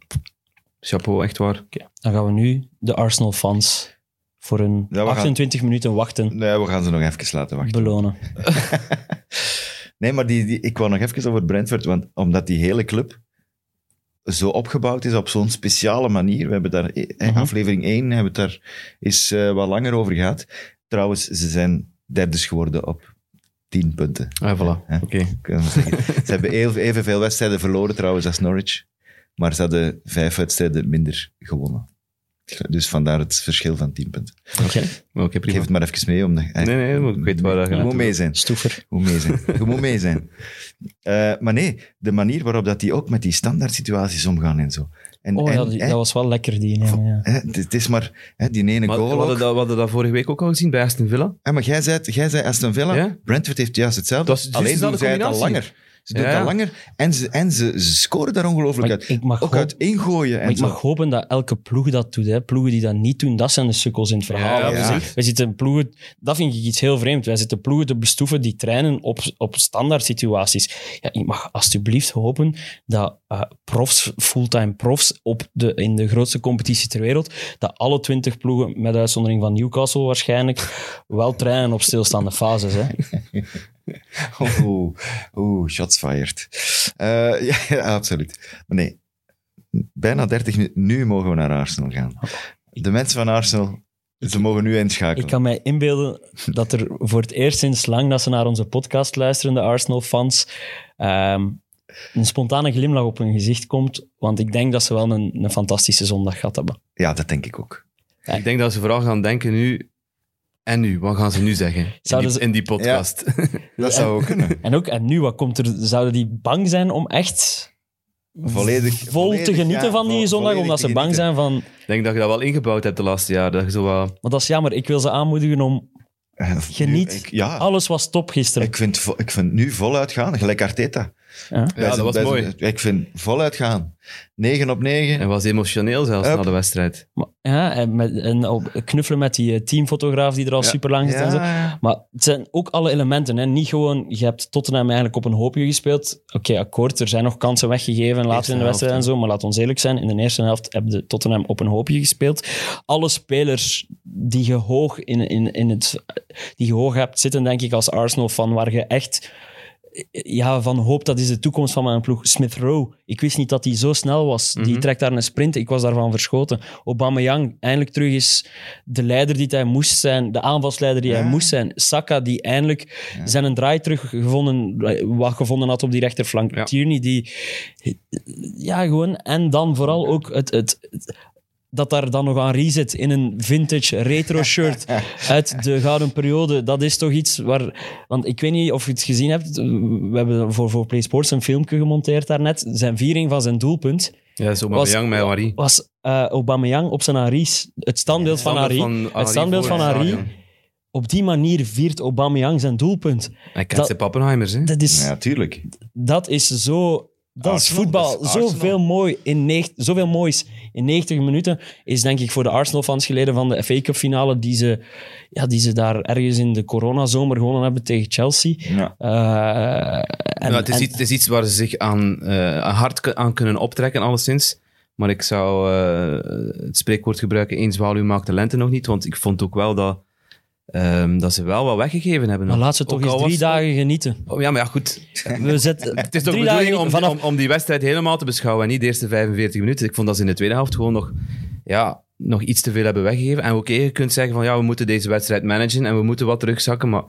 chapeau, echt waar. Oké, Dan gaan we nu de Arsenal-fans voor een Ja, we gaan- 28 minuten wachten Nee, we gaan ze nog even laten wachten. belonen. Nee, maar die, die, ik wou nog even over Brentford, want omdat die hele club zo opgebouwd is op zo'n speciale manier. We hebben daar, eh, Mhm. aflevering 1 hebben we het daar is eh, wat langer over gehad. Trouwens, ze zijn derdes geworden op 10 punten. Ah, voilà. Ja. Oké. kunnen we zeggen. ze hebben heel- evenveel wedstrijden verloren trouwens als Norwich, maar ze hadden vijf wedstrijden minder gewonnen. Dus vandaar het verschil van 10 punten. Oké, Oké, Ik prima. geef het maar even mee. Omdat, Nee, nee, maar ik weet waar dat Je gaat. moet mee zijn. stoever. Je moet mee zijn. Je moet mee zijn. Eh, maar nee, de manier waarop dat die ook met die standaard situaties omgaan en zo. En, Oh ja, en, die- dat was wel lekker, die. Ja, ja. hè, het, het is maar hè, die ene Maar we goal hadden, ook. dat, we hadden dat vorige week ook al gezien bij Aston Villa. Maar jij zei, jij zei Aston Villa, Ja? Brentford heeft juist hetzelfde. Dat is juist Alleen doen zij het al combinatie. langer. Ze doen Ja. dat langer en ze, en ze, ze scoren daar ongelooflijk uit. ik mag Ook hoop- uit ingooien en ik zo. mag hopen dat elke ploeg dat doet. Hè. Ploegen die dat niet doen, dat zijn de sukkels in het verhaal. Zitten- Wij zitten ploegen, dat vind ik iets heel vreemd. Wij zitten ploegen te bestoeven die trainen op, op standaard situaties. Ja, ik mag alsjeblieft hopen dat eh, profs, fulltime profs op de, in de grootste competitie ter wereld, dat alle twintig ploegen, met uitzondering van Newcastle waarschijnlijk, wel trainen op stilstaande fases. Hè. Oeh, oeh, shots fired. Eh, ja, ja, absoluut. Maar nee, bijna 30 minuten. Nu mogen we naar Arsenal gaan. De mensen van Arsenal, ze mogen nu inschakelen. Ik kan mij inbeelden dat er voor het eerst sinds lang dat ze naar onze podcast luisteren, de Arsenal-fans, ehm, een spontane glimlach op hun gezicht komt. Want ik denk dat ze wel een, een fantastische zondag gehad hebben. Ja, dat denk ik ook. Ik denk dat ze vooral gaan denken nu... En nu? Wat gaan ze nu zeggen? In die, ze- in die podcast. Dat zou ook kunnen. En ook, en nu, wat komt er? Zouden die bang zijn om echt Volledig, vol volledig, te genieten ja, van die zondag? Omdat ze bang zijn van... Ik denk dat je dat wel ingebouwd hebt de laatste jaren. Dat je zo wat... Maar dat is jammer. Ik wil ze aanmoedigen om... Eh, nu, Geniet. ik- ja, Alles was top gisteren. ik vind, ik vind nu voluit gaan, gelijk Arteta. Ja. Wij Ja, zijn- dat was mooi. zijn- Ik vind voluit gaan. 9 op 9. En was emotioneel zelfs Up. na de wedstrijd. Maar- ja, en, met, en op, knuffelen met die eh, teamfotograaf die er al Ja. super lang zit en zo. Maar het zijn ook alle elementen. Hè. Niet gewoon, je hebt Tottenham eigenlijk op een hoopje gespeeld. Oké, akkoord, er zijn nog kansen weggegeven later Eerste in de wedstrijd en zo. Maar laat ons eerlijk zijn, in de eerste helft hebben de Tottenham op een hoopje gespeeld. Alle spelers die je hoog, in, in, in het, die je hoog hebt zitten, denk ik, als Arsenal-fan, waar je echt ja, van hoop, dat is de toekomst van mijn ploeg. Smith Rowe, ik wist niet dat hij zo snel was. Die Mhm. trekt daar een sprint, ik was daarvan verschoten. Aubameyang, eindelijk terug is de leider die hij moest zijn, de aanvalsleider die Ja. hij moest zijn. Saka, die eindelijk zijn een draai teruggevonden, wat gevonden had op die rechterflank. Ja. Tierney, die... Ja, gewoon. En dan vooral ook het... het, het- dat daar dan nog aan zit in een vintage retro shirt uit de gouden periode. Dat is toch iets waar... Want ik weet niet of je het gezien hebt. We hebben voor, voor Play Sports een filmpje gemonteerd daarnet. Zijn viering van zijn doelpunt Ja, zo met Henri. was eh Aubameyang op zijn Aris. Het standbeeld van Henri. Het standbeeld van Henri. Op die manier viert Aubameyang zijn doelpunt. Hij kent Dat- zijn Pappenheimers, hè? Dat is, ja, tuurlijk. dat is zo... Dat is voetbal. dat is Arsenal. Zoveel, mooi in negt- zoveel moois in 90 minuten is denk ik voor de Arsenal-fans geleden van de FA Cup-finale die ze, ja, die ze daar ergens in de coronazomer gewonnen hebben tegen Chelsea. Ja. Eh, en, Ja, het, is en- iets, het is iets waar ze zich aan, eh, hard aan kunnen optrekken, alleszins. Maar ik zou eh, het spreekwoord gebruiken, eens zwaluw maakt de lente nog niet. Want ik vond ook wel dat, ehm, dat ze wel wat weggegeven hebben. maar laat ze toch eens drie dagen genieten. Oh, ja, maar ja, goed. We zetten Het is toch bedoeling om, vanaf, om, om die wedstrijd helemaal te beschouwen en niet de eerste 45 minuten. Ik vond dat ze in de tweede helft gewoon nog, ja, nog iets te veel hebben weggegeven. En oké, je kunt zeggen van ja, we moeten deze wedstrijd managen en we moeten wat terugzakken, maar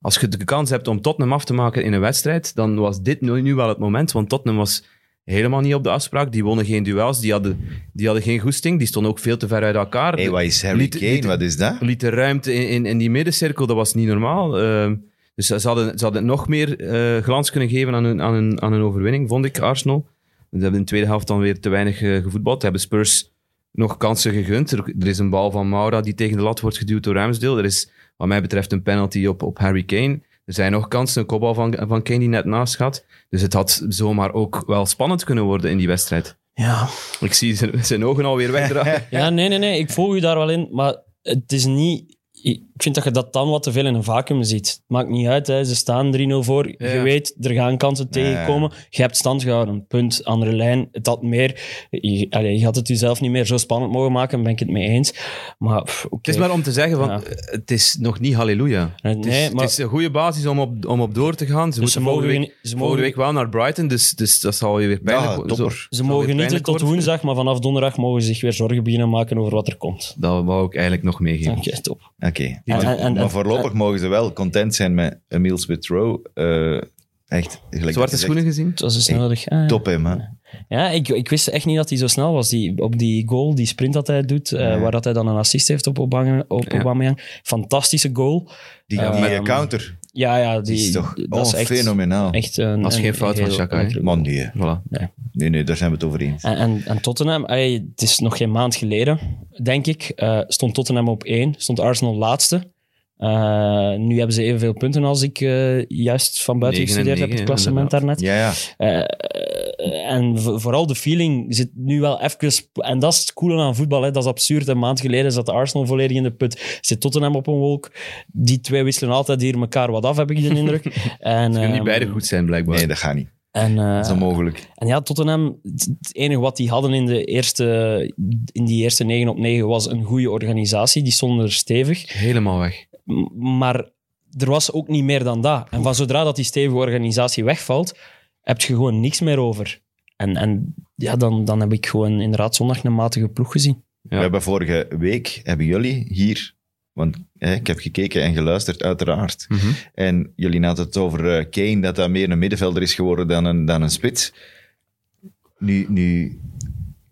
als je de kans hebt om Tottenham af te maken in een wedstrijd, dan was dit nu wel het moment, want Tottenham was helemaal niet op de afspraak. Die wonnen geen duels, die hadden, die hadden geen goesting, die stonden ook veel te ver uit elkaar. Hey, wat is Harry Liet- Kane? liet- Wat is dat? liet de ruimte in, in, in die middencirkel, dat was niet normaal. Ehm, dus ze hadden, ze hadden nog meer eh, glans kunnen geven aan hun, aan, hun, aan hun overwinning, vond ik, Arsenal. Ze hebben in de tweede helft dan weer te weinig eh, gevoetbald. Hebben Spurs nog kansen gegund. Er, er is een bal van Maura die tegen de lat wordt geduwd door Ramsdale. Er is, wat mij betreft, een penalty op, op Harry Kane. Er zijn nog kansen, een kopbal van, van Kane die net naast gaat. Dus het had zomaar ook wel spannend kunnen worden in die wedstrijd. Ja. Ik zie zijn, zijn ogen alweer wegdraaien. ja, nee, nee, nee. Ik volg u daar wel in. Maar het is niet... Ik vind dat je dat dan wat te veel in een vacuüm ziet. Het maakt niet uit, hè. ze staan 3-0 voor. Je weet, er gaan kansen tegenkomen. Je hebt stand gehouden. Punt. Andere lijn. Het had meer... Je, allee, je had het jezelf niet meer zo spannend mogen maken, ben ik het mee eens. Maar. Het is maar om te zeggen, van, Ja. eh, het is nog niet halleluja. Nee, het, is, maar- het is een goede basis om op, om op door te gaan. Ze Dus ze moeten volgende, mogen, week, ze volgende mogen, week wel naar Brighton, dus, dus dat zal je weer pijnlijk Ja, worden. ze zal mogen niet tot worden. woensdag, maar vanaf donderdag mogen ze zich weer zorgen beginnen maken over wat er komt. Dat wou ik eigenlijk nog meegeven. Oké, top. Oké. En- Maar, en- maar en- voorlopig mogen ze wel content zijn met Emile Smith-Rowe. Eh, echt, gelijk Zwarte dat schoenen gezien? Het was dus nodig. Ah, Top hem, hè. Ja, ik, ik wist echt niet dat hij zo snel was. Die, op die goal, die sprint dat hij doet, eh, Ja. waar dat hij dan een assist heeft op Aubameyang. Op Ja. Fantastische goal. Die, Ja, die ehm, counter, Ja, ja, die die, is toch dat oh, is echt, fenomenaal. echt een, is geen een fout van Xhaka, enkele Man, nee. Voilà. Nee, nee, daar zijn we het over eens. En, en, en Tottenham, allee, het is nog geen maand geleden, denk ik, eh, stond Tottenham op één, stond Arsenal laatste. Eh, nu hebben ze evenveel punten als ik eh, juist van buiten gestudeerd heb, het klassement daarnet. Ja, ja. Eh, en vo- vooral de feeling zit nu wel even... En dat is het coole aan voetbal. Hè. Dat is absurd. Een maand geleden zat Arsenal volledig in de put. Zit Tottenham op een wolk. Die twee wisselen altijd hier elkaar wat af, heb ik de indruk. en, Kunnen niet ehm, beide goed zijn, blijkbaar. Nee, dat gaat niet. En, eh, Dat is onmogelijk. en ja, Tottenham, het het enige wat die hadden in, de eerste, in die eerste 9 op 9 was een goede organisatie. Die stonden er stevig. Helemaal weg. Maar er was ook niet meer dan dat. En van zodra dat die stevige organisatie wegvalt, heb je gewoon niks meer over. En, en ja, dan, dan heb ik gewoon inderdaad zondag een matige ploeg gezien. We hebben vorige week, hebben jullie hier, want hè, ik heb gekeken en geluisterd uiteraard, Mhm. en jullie hadden het over eh, Kane, dat dat meer een middenvelder is geworden dan een, dan een spits. Nu, nu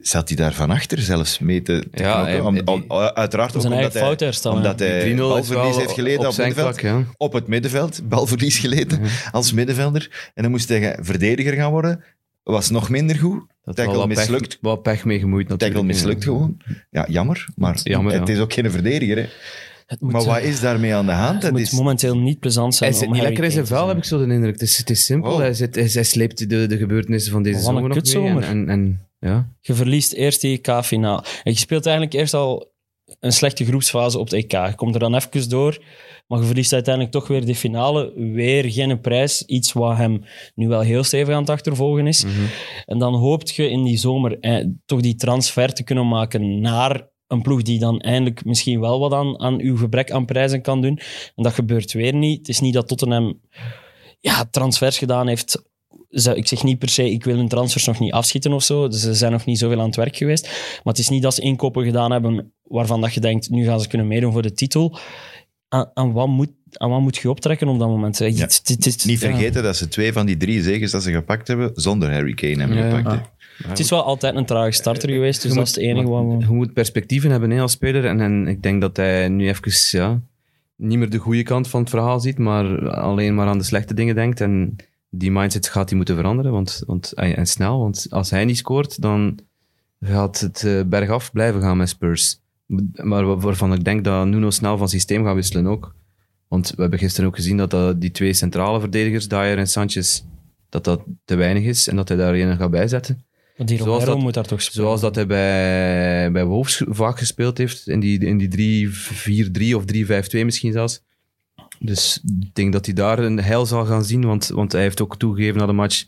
zat hij daar van achter zelfs mee te, te Ja, knokken. hij- Om- die- om- uiteraard ook Zijn omdat hij, omdat hij 3-0 is balverlies wel heeft geleden op op, zijn middenveld. vlak, ja. Op het middenveld, balverlies geleden als middenvelder. En dan moest hij verdediger gaan worden. Was nog minder goed. Dat Tackle wel wat pech- mislukt. Wat pech mee gemoeid natuurlijk. Tackle mislukt gewoon. Ja, jammer. Maar Jammer, het ja. is ook geen verdediger. Hè. moet, Maar wat is daarmee aan de hand? het Dat moet is, momenteel niet plezant zijn Hij zit niet lekker in zijn vel, heb ik zo de indruk. Het is, het is simpel. Wow. Hij, zit, hij, hij sleept de, de gebeurtenissen van deze zomer nog mee. En, en, en ja. Je verliest eerst die EK-finaal. En je speelt eigenlijk eerst al een slechte groepsfase op het EK. Je komt er dan even door, maar je verliest uiteindelijk toch weer de finale. Weer geen prijs. Iets wat hem nu wel heel stevig aan het achtervolgen is. Mhm. En dan hoopt je in die zomer eh, toch die transfer te kunnen maken naar een ploeg die dan eindelijk misschien wel wat aan, aan uw gebrek aan prijzen kan doen. En dat gebeurt weer niet. Het is niet dat Tottenham ja, transfers gedaan heeft. Ze- Ik zeg niet per se, ik wil hun transfers nog niet afschieten of zo. Ze zijn nog niet zoveel aan het werk geweest. Maar het is niet dat ze inkopen gedaan hebben waarvan dat je denkt, nu gaan ze kunnen meedoen voor de titel. Aan, aan, wat, moet, aan wat moet je optrekken op dat moment? Ja. Niet ja. vergeten dat ze twee van die drie zegens dat ze gepakt hebben, zonder Harry Kane hebben Ja, gepakt. Ah. Het is wel altijd een trage starter geweest, dus Je dat is moet- het enige wat we... Je moet perspectieven hebben hè, als speler. En, en ik denk dat hij nu even ja, niet meer de goede kant van het verhaal ziet, maar alleen maar aan de slechte dingen denkt. En die mindset gaat hij moeten veranderen. Want, want, en snel, want als hij niet scoort, dan gaat het eh, bergaf blijven gaan met Spurs. Maar wa- waarvan ik denk dat Nuno snel van systeem gaat wisselen ook. Want we hebben gisteren ook gezien dat, dat die twee centrale verdedigers, Dyer en Sanchez, dat dat te weinig is en dat hij daar een gaat bijzetten. Want die Zoals Romero dat- moet daar toch spelen. Zoals dat hij bij, bij Wolves vaak gespeeld heeft, in die, in die 3-4-3 of 3-5-2 misschien zelfs. Dus ik denk dat hij daar een heil zal gaan zien, want, want hij heeft ook toegegeven na de match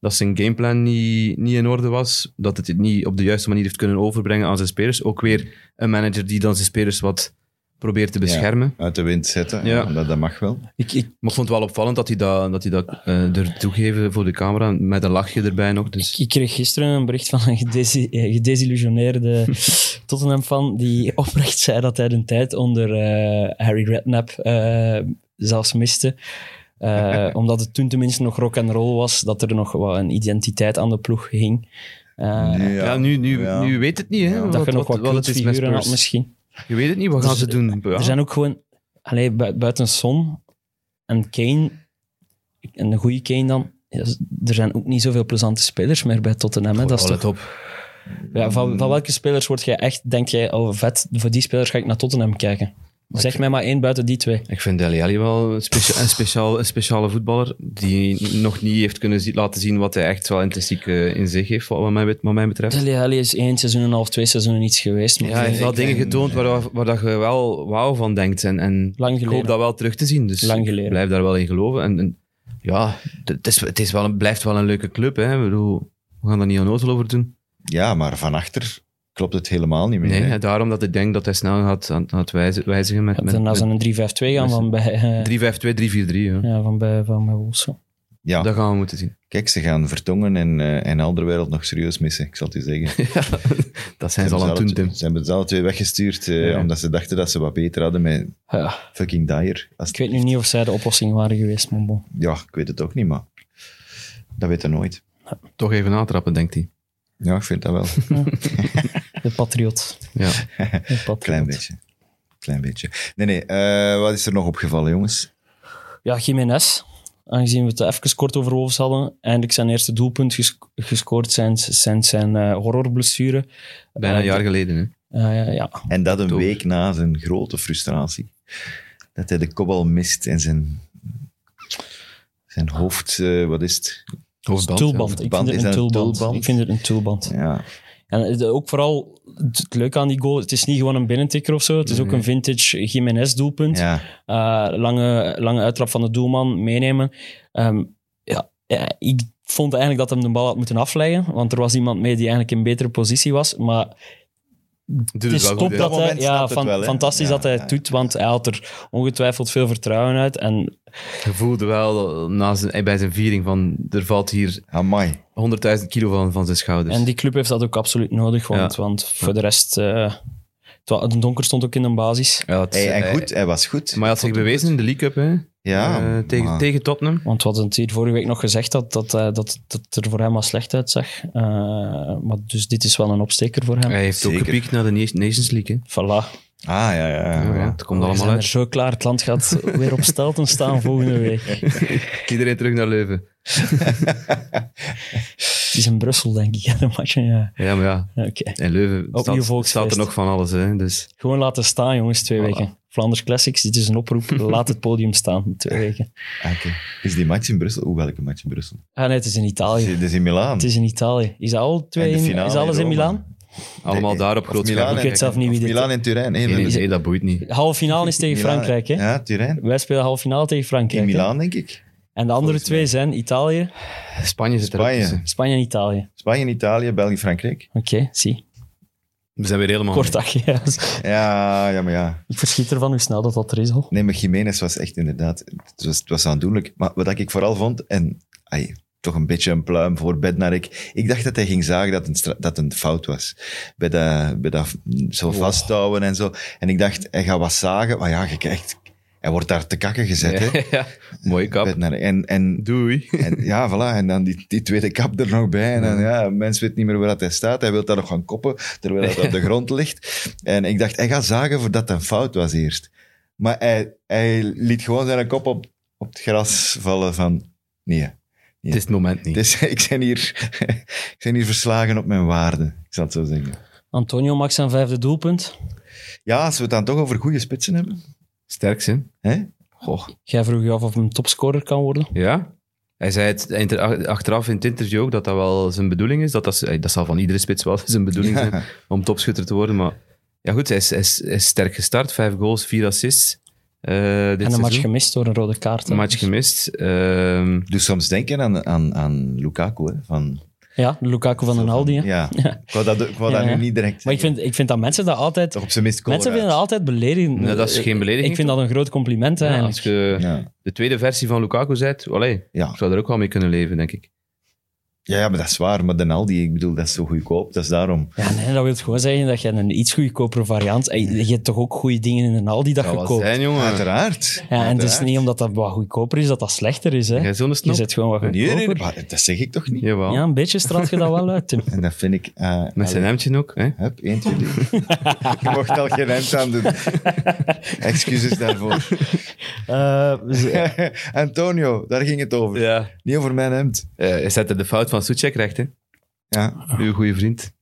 dat zijn gameplan niet, niet in orde was, dat het het niet op de juiste manier heeft kunnen overbrengen aan zijn spelers. Ook weer een manager die dan zijn spelers wat probeert te beschermen. Uit de wind zetten, Ja. ja. dat, dat mag wel. Ik, ik, Maar ik vond het wel opvallend dat hij dat, dat, hij dat eh, er toegeven voor de camera, met een lachje erbij nog. Dus. ik kreeg gisteren een bericht van een gedesi- eh, gedesillusioneerde Tottenham-fan die oprecht zei dat hij de tijd onder eh, Harry Redknapp eh, zelfs miste. Eh, omdat het toen tenminste nog rock and roll was, dat er nog wat een identiteit aan de ploeg hing. Eh, Nu, Ja, nu, nu, Ja. nu weet het niet. Hè, Ja. dat je nog wat, het is met cultfiguren had Spurs. misschien. Je weet het niet, wat gaan Er- ze doen? Ja. Er zijn ook gewoon, allee, bui- buiten Son en Kane, en een goede Kane dan, er zijn ook niet zoveel plezante spelers meer bij Tottenham. Dat is let toch, op. ja, van, van welke spelers word jij echt, denk jij, oh vet, voor die spelers ga ik naar Tottenham kijken? Zeg mij maar één buiten die twee. Ik vind Deli Alli wel een, specia- een, speciaal, een speciale voetballer die nog niet heeft kunnen zi- laten zien wat hij echt wel intrinsiek eh, in zich heeft, wat mij, wat mij betreft. Dele Alli is één seizoen en een half, twee seizoenen iets geweest. Maar Ja, hij heeft wel dingen getoond waar, waar dat je wel wauw van denkt. En, en Lang ik hoop dat wel terug te zien. Dus Lang ik geleden. blijf daar wel in geloven. En, en ja, het, is, het is wel een, blijft wel een leuke club. Hè. Ik bedoel, we gaan daar niet onnozel over doen. Ja, maar van achter klopt het helemaal niet meer. Nee, hè. daarom dat ik denk dat hij snel gaat, aan, aan het wijze- wijzigen met, met, zijn een 3-5-2 gaan van bij, eh, 3-5-2, 3-4-3. Ja. ja, van bij, van bij. Ja, Dat gaan we moeten zien. kijk, ze gaan Vertongen en, eh en Alderwereld nog serieus missen, ik zal het je zeggen. dat zijn ze al aan het doen, Tim. Ze hebben ze alle twee weggestuurd, eh, Ja. omdat ze dachten dat ze wat beter hadden met Ja, fucking Dyer. Als ik weet nu niet of zij de oplossing waren geweest, bon. Ja, ik weet het ook niet, maar dat weet je nooit. Toch even natrappen, denkt hij. Ja, ik vind dat wel. De Patriot. Ja. De Patriot. Klein beetje. Klein beetje. Nee, nee, eh, wat is er nog opgevallen, jongens? Ja, Jiménez. Aangezien we het even kort over Wolves hadden. Eindelijk zijn eerste doelpunt ges- gescoord sinds, sinds zijn eh, horrorblessure. Bijna een Eh, jaar geleden. Hè. eh, ja, En dat een week na zijn grote frustratie. dat hij de kopbal mist en zijn, zijn hoofd, eh, wat is het? Hoofdband, Tulband. ja. Ik vind is het een tulband. tulband? Ik vind het een tulband. Ja, En ook vooral het leuke aan die goal, het is niet gewoon een binnentikker of zo. Het is ook een vintage Jiménez doelpunt. ja. Eh, lange, lange uittrap van de doelman meenemen. Ehm, ja, ja, ik vond eigenlijk dat hem de bal had moeten afleggen, want er was iemand mee die eigenlijk in betere positie was. Maar het het is wel top dat hij, ja, wel, hè? fantastisch Ja, dat hij ja. het doet, want hij had er ongetwijfeld veel vertrouwen uit. En Je voelde wel na zijn, bij zijn viering van er valt hier Amai. 100.000 kilo van, van zijn schouders. En die club heeft dat ook absoluut nodig, want, Ja. want voor de rest... eh, het donker stond ook in de basis. Ja, het- Hey, en hij- goed, hij was goed. Maar hij had zich bewezen in de League Cup, hè? Ja, Eh, tegen, maar- tegen Tottenham. Want we hadden het hier vorige week nog gezegd dat, dat, eh, dat, dat het er voor hem al slecht uitzag. Eh, maar dus dit is wel een opsteker voor hem. Hij heeft ook gepiekt naar de Na- Nations League. Hè? Voilà. Ah, ja, ja. ja, Ja, ja. het komt allemaal zijn uit. zo klaar. Het land gaat weer op stelten staan volgende week. Iedereen terug naar Leuven. Het is in Brussel, denk ik, hè, de match. Ja. Ja, maar ja. Oké. In Leuven staat, er nog van alles. Hè? Dus Gewoon laten staan, jongens, twee Voilà. weken. Flanders Classics, dit is een oproep. Laat het podium staan, twee weken. Ah, oké. Is die match in Brussel? Oeh, welke match in Brussel? Ah nee, het is in Italië. Het is in Milaan. Het is in Italië. Is dat al twee in, is alles in. Milaan? Allemaal Nee, daar op groot scherm. Ik en- weet zelf niet wie of dit Milaan en Turijn. Nee, Nee, dat boeit niet. Halve finale is tegen Frankrijk, hè? Ja, Turijn. Wij spelen halve finale tegen Frankrijk. In hè? Milaan, denk ik. En de andere Volgens twee mij. zijn Italië, Spanje zit er Spanje. tussen. Spanje en Italië. Spanje, Italië, België, Frankrijk. Oké, zie. We zijn weer helemaal... Kort dagje. ja. Ja, ja, maar ja. Ik verschiet ervan hoe snel dat, dat er is al. Nee, maar Jiménez was echt inderdaad... Het was, het was aandoenlijk. Maar wat ik vooral vond, en ai, toch een beetje een pluim voor Bednarik, ik dacht dat hij ging zagen dat een, dat een fout was. Bij dat, bij dat zo vasthouden en zo. En ik dacht, hij gaat wat zagen. Maar ja, je krijgt... Hij wordt daar te kakken gezet, hè. ja, mooie kap. Bednarik. En, en Doei. En, ja, voilà. En dan die, die tweede kap er nog bij. En dan, ja, mens weet niet meer waar dat hij staat. Hij wil daar nog gaan koppen, terwijl hij op de grond ligt. En ik dacht, hij gaat zagen voordat het een fout was eerst. Maar hij, hij liet gewoon zijn kop op, op het gras vallen van... Nee, Het is het moment niet. is, ik, ben hier, ik ben hier verslagen op mijn waarde. Ik zal het zo zeggen. Antonio maakt zijn vijfde doelpunt. Ja, als we het dan toch over goede spitsen hebben. Sterk, hè? Hè? Goh. Jij vroeg je af of hij een topscorer kan worden. Ja. Hij zei het achteraf in het interview ook dat dat wel zijn bedoeling is. Dat, dat, dat zal van iedere spits wel zijn bedoeling Ja. zijn om topschutter te worden. Maar ja, goed, hij is, hij is, hij is sterk gestart. Vijf goals, vier assists. Eh, dit en een seizoen. match gemist door een rode kaart. hè. Een match gemist. Ehm, Doe soms denken aan, aan, aan Lukaku. Hè, van, Ja, de Lukaku van den Aldi. hè. Ja, ik wou dat, ik wou Ja, dat ja. nu niet direct Maar ik vind, ik vind dat mensen dat altijd... Toch op zijn minst Mensen vinden dat altijd beledigend. Nee, dat is geen belediging, Ik vind dat een groot compliment ja, eigenlijk. als je Ja. de tweede versie van Lukaku zet, Ja. ik zou er ook wel mee kunnen leven, denk ik. Ja, ja, maar dat is waar. Maar de Aldi, ik bedoel, dat is zo goedkoop. Dat is daarom. Ja, nee, dat wil gewoon zeggen dat je een iets goedkopere variant... Je hebt toch ook goede dingen in een Aldi dat Dat je koopt. zijn, jongen. Uiteraard. Ja, en het is niet omdat dat wat goedkoper is, dat dat slechter is. Hè. Jij zo'n Je zet gewoon wat Nee, nee, goedkoper. nee, dat zeg ik toch niet. Jawel. Ja, een beetje straalt je dat wel uit, Tim. En dat vind ik... eh, Met zijn hemdje ook. Hè? Hup, 1, 2, 3. je mocht al geen hemd aan doen. Excuses daarvoor. Eh, Antonio, daar ging het over. Ja. Niet over mijn hemd. Eh, hij zette de fout van Suchek recht, hè? Ja, Uw goede vriend.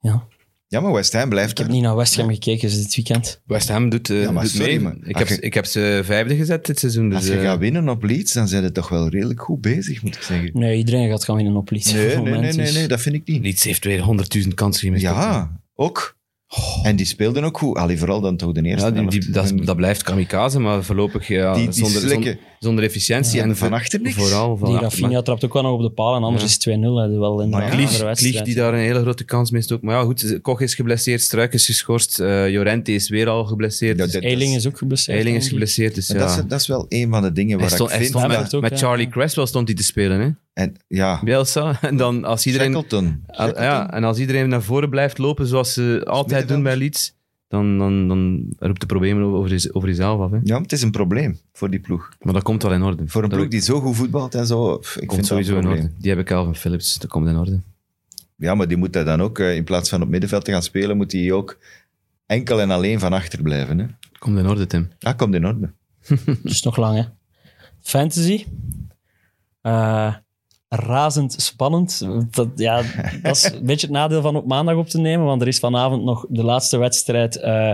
ja. ja maar West Ham blijft Ik heb er. niet naar West Ham gekeken dus dit weekend. West Ham doet, eh, Ja, maar doet sorry, mee. man. Ik Als heb, je- ik heb ze vijfde gezet dit seizoen. Dus, Als je eh, gaat winnen op Leeds, dan zijn ze toch wel redelijk goed bezig, moet ik zeggen. Nee, iedereen gaat gaan winnen op Leeds. op Nee, nee, nee, dus- nee, dat vind ik niet. Leeds heeft weer honderdduizend kansen gemist. Ja, ook. En die speelden ook goed. Allee, vooral dan toch de eerste Ja, die, dat, is- En dat blijft kamikaze, maar voorlopig ja, Die- die zonder, slikken. zonder, zonder efficiëntie. Ja, en van achter niks. Vooral van Die. Rafinha trapt ook wel nog op de paal en anders Ja. is het 2-0. hè. Wel in Maar de ja, andere Klieg, wedstrijd. Klieg die daar een hele grote kans mist ook. Maar ja, goed, Koch is geblesseerd, Struik is geschorst, eh Jorente is weer al geblesseerd. Ja, dus Eiling is ook geblesseerd. Eiling is geblesseerd, dus dat, is, dat is wel een van de dingen hij waar stond, ik hij vind... stond met, ook, met ja. Charlie Cresswell stond hij te spelen, hè? En, ja, Bielsa. En dan als iedereen... Shackleton. Ah, ja, en als iedereen naar voren blijft lopen zoals ze altijd doen bij Leeds, dan, dan, dan roept de problemen over, je- over jezelf af. Hè. Ja, het is een probleem voor die ploeg. Maar dat komt wel in orde. Voor een dat ploeg die zo goed voetbalt en zo, pff, ik komt vind dat een sowieso in probleem. orde. Die hebben Calvin Phillips, dat komt in orde. Ja, maar die moet hij dan ook, eh, in plaats van op middenveld te gaan spelen, moet hij ook enkel en alleen van achter blijven. Hè? Komt in orde, Tim. Dat komt in orde. Dus nog lang, hè. Fantasy. Eh, razend spannend. Dat, ja, dat is een beetje het nadeel van op maandag op te nemen, want er is vanavond nog de laatste wedstrijd eh,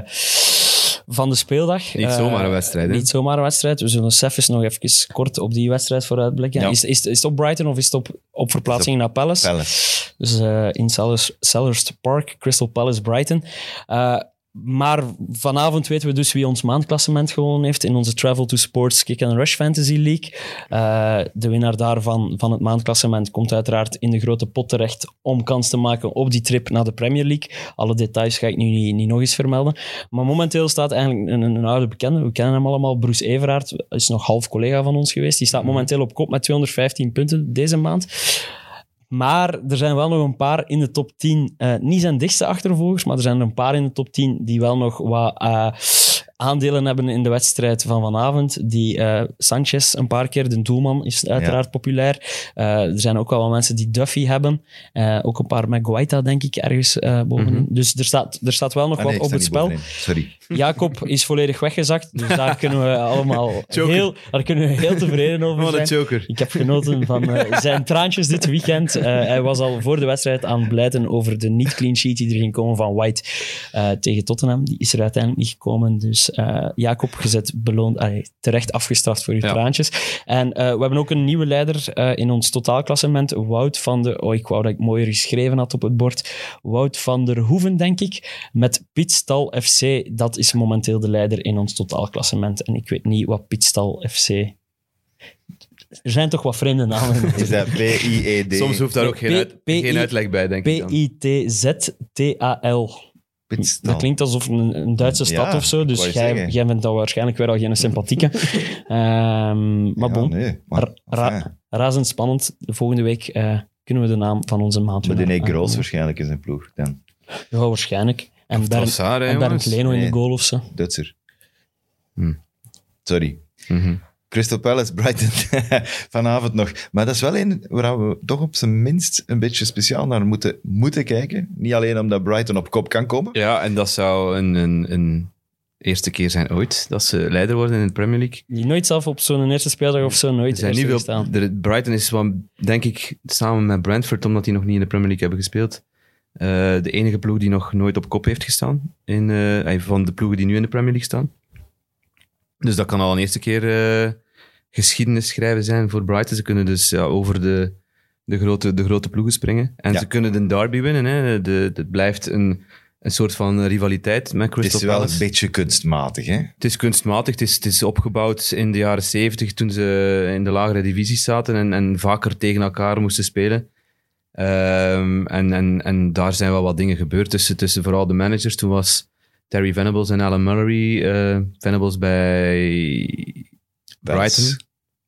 van de speeldag. Niet Eh, zomaar een wedstrijd? Niet zomaar een wedstrijd. We zullen Sefis nog even kort op die wedstrijd vooruitblikken. Ja. Is, is, is het op Brighton of is het op, op verplaatsing naar Palace? Palace. Dus eh, in Sellers, Selhurst Park, Crystal Palace, Brighton. Maar vanavond weten we dus wie ons maandklassement gewonnen heeft in onze Travel to Sports Kick and Rush Fantasy League. Eh, de winnaar daarvan van het maandklassement komt uiteraard in de grote pot terecht om kans te maken op die trip naar de Premier League. Alle details ga ik nu niet, niet nog eens vermelden. Maar momenteel staat eigenlijk een, een, een oude bekende, we kennen hem allemaal, Bruce Everaert, is nog half collega van ons geweest. Die staat momenteel op kop met 215 punten deze maand. Maar er zijn wel nog een paar in de top 10, eh, niet zijn dichtste achtervolgers, maar er zijn er een paar in de top 10 die wel nog wat eh, aandelen hebben in de wedstrijd van vanavond. Die eh, Sanchez een paar keer, de doelman, is uiteraard populair. Eh, er zijn ook wel wat mensen die Duffy hebben. Eh, ook een paar met Guaita, denk ik, ergens bovenin. Dus er staat, er staat wel nog Ah, wat op het spel. bovenin. Sorry. Jacob is volledig weggezakt, dus daar kunnen we allemaal Joker. heel, daar kunnen we heel tevreden over Wat zijn. een joker. Ik heb genoten van zijn traantjes dit weekend. Hij was al voor de wedstrijd aan het blijten over de niet-clean sheet die er ging komen van White tegen Tottenham. Die is er uiteindelijk niet gekomen. Dus eh, Jacob, gezet beloond, allee, terecht afgestraft voor je Ja. traantjes. En eh, we hebben ook een nieuwe leider eh, in ons totaalklassement. Wout van der... Oh, ik wou dat ik mooier geschreven had op het bord. Wout van der Hoeven, denk ik. Met Pitstal FC. Dat is momenteel de leider in ons totaalklassement. En ik weet niet wat Pitstal FC... Er zijn toch wat vreemde namen. Is dat P-I-E-D? Soms hoeft daar ook geen, uit- P- geen uitleg bij, denk ik. P-I-T-Z-T-A-L. Dat klinkt alsof een, een Duitse stad Ja, of zo. Dus jij, jij bent dan waarschijnlijk weer al geen sympathieke. Ehm, maar Ja, bon, nee. Maar, ra- enfin, razend spannend. De volgende week eh, kunnen we de naam van onze maand met. René Groos waarschijnlijk in zijn ploeg. Dan. Ja, waarschijnlijk. En Bernd, Trossard, hè, en Bernd jongens. Leno in de goal of zo. Duitser. Hm. Sorry. Mhm. Crystal Palace, Brighton vanavond nog. Maar dat is wel een waar we toch op zijn minst een beetje speciaal naar moeten, moeten kijken. Niet alleen omdat Brighton op kop kan komen. Ja, en dat zou een, een, een eerste keer zijn ooit dat ze leider worden in de Premier League. Die nooit zelf op zo'n eerste speeldag of zo nooit zijn eerste niet gestaan. veel, de, Brighton is wel, denk ik, samen met Brentford, omdat die nog niet in de Premier League hebben gespeeld, eh, de enige ploeg die nog nooit op kop heeft gestaan. In, eh, van de ploegen die nu in de Premier League staan. Dus dat kan al een eerste keer eh, geschiedenis schrijven zijn voor Brighton. Ze kunnen dus ja, over de, de, grote, de grote ploegen springen. En Ja. ze kunnen de derby winnen. Hè. De, het blijft een, een soort van rivaliteit met Het Crystal is wel Palace. een beetje kunstmatig. Hè? Het is kunstmatig. Het is, het is opgebouwd in de jaren zeventig toen ze in de lagere divisies zaten en, en vaker tegen elkaar moesten spelen. Ehm, en, en, en daar zijn wel wat dingen gebeurd tussen, tussen vooral de managers. Toen was Terry Venables en Alan Murray. eh, Venables bij Brighton.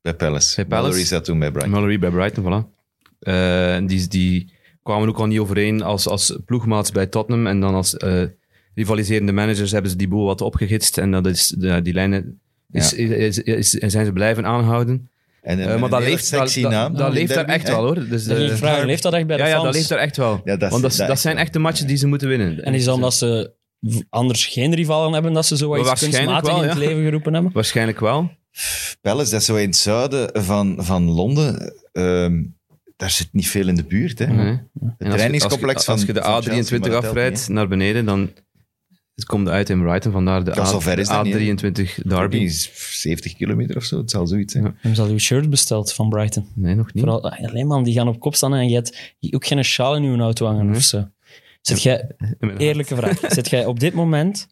Bij Palace. Bij Palace. Mallory zat toen bij Brighton. Mallory bij Brighton, voilà. Eh, en die, die kwamen ook al niet overeen als, als ploegmaats bij Tottenham. En dan als eh, rivaliserende managers hebben ze die boel wat opgegitst. En dat is, de, die lijnen is, is, is- is- zijn ze blijven aanhouden. En een, maar dat leeft, dat, dat, naam. dat leeft daar echt wel, hoor. Dus, Dan eh, vragen, leeft dat echt bij de ja, ja, fans? dat leeft daar echt wel. Ja, dat is- Want dat, dat dat zijn wel. echte matchen die ze moeten winnen. En is dat omdat ze v- anders geen rivalen hebben, dat ze zo wat iets Waarschijnlijk kunstmatig wel, in het leven geroepen hebben? Waarschijnlijk wel. Palace, dat is zo in het zuiden van, van Londen. Ehm, daar zit niet veel in de buurt. Hè? Nee. Het En als je- trainingscomplex als je, van als je de van Chelsea, maar A23 dat telt afrijdt niet, naar beneden, dan het komt uit in Brighton, vandaar de, A, zo ver is dat niet, hè. A23 hè. Derby. Die is 70 kilometer of zo. Het zal zoiets zijn. Ja. Hebben ze al uw shirt besteld van Brighton? Nee, nog niet. Vooral, ah, alleen man, die gaan op kop staan en je hebt ook geen sjaal in je auto hangen Nee. of zo. Zit jij, eerlijke vraag, zit jij op dit moment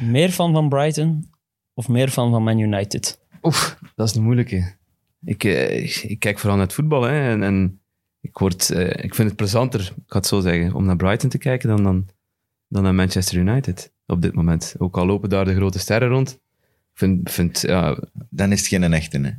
meer fan van Brighton of meer fan van Man United? Oef, dat is een moeilijke. Ik, eh, ik, ik kijk vooral naar het voetbal hè, en, en ik, word, eh, ik vind het plezanter, ik ga het zo zeggen, om naar Brighton te kijken dan, dan, dan naar Manchester United op dit moment. Ook al lopen daar de grote sterren rond. Ik vind, vind ja, Dan is het geen echte. Hè?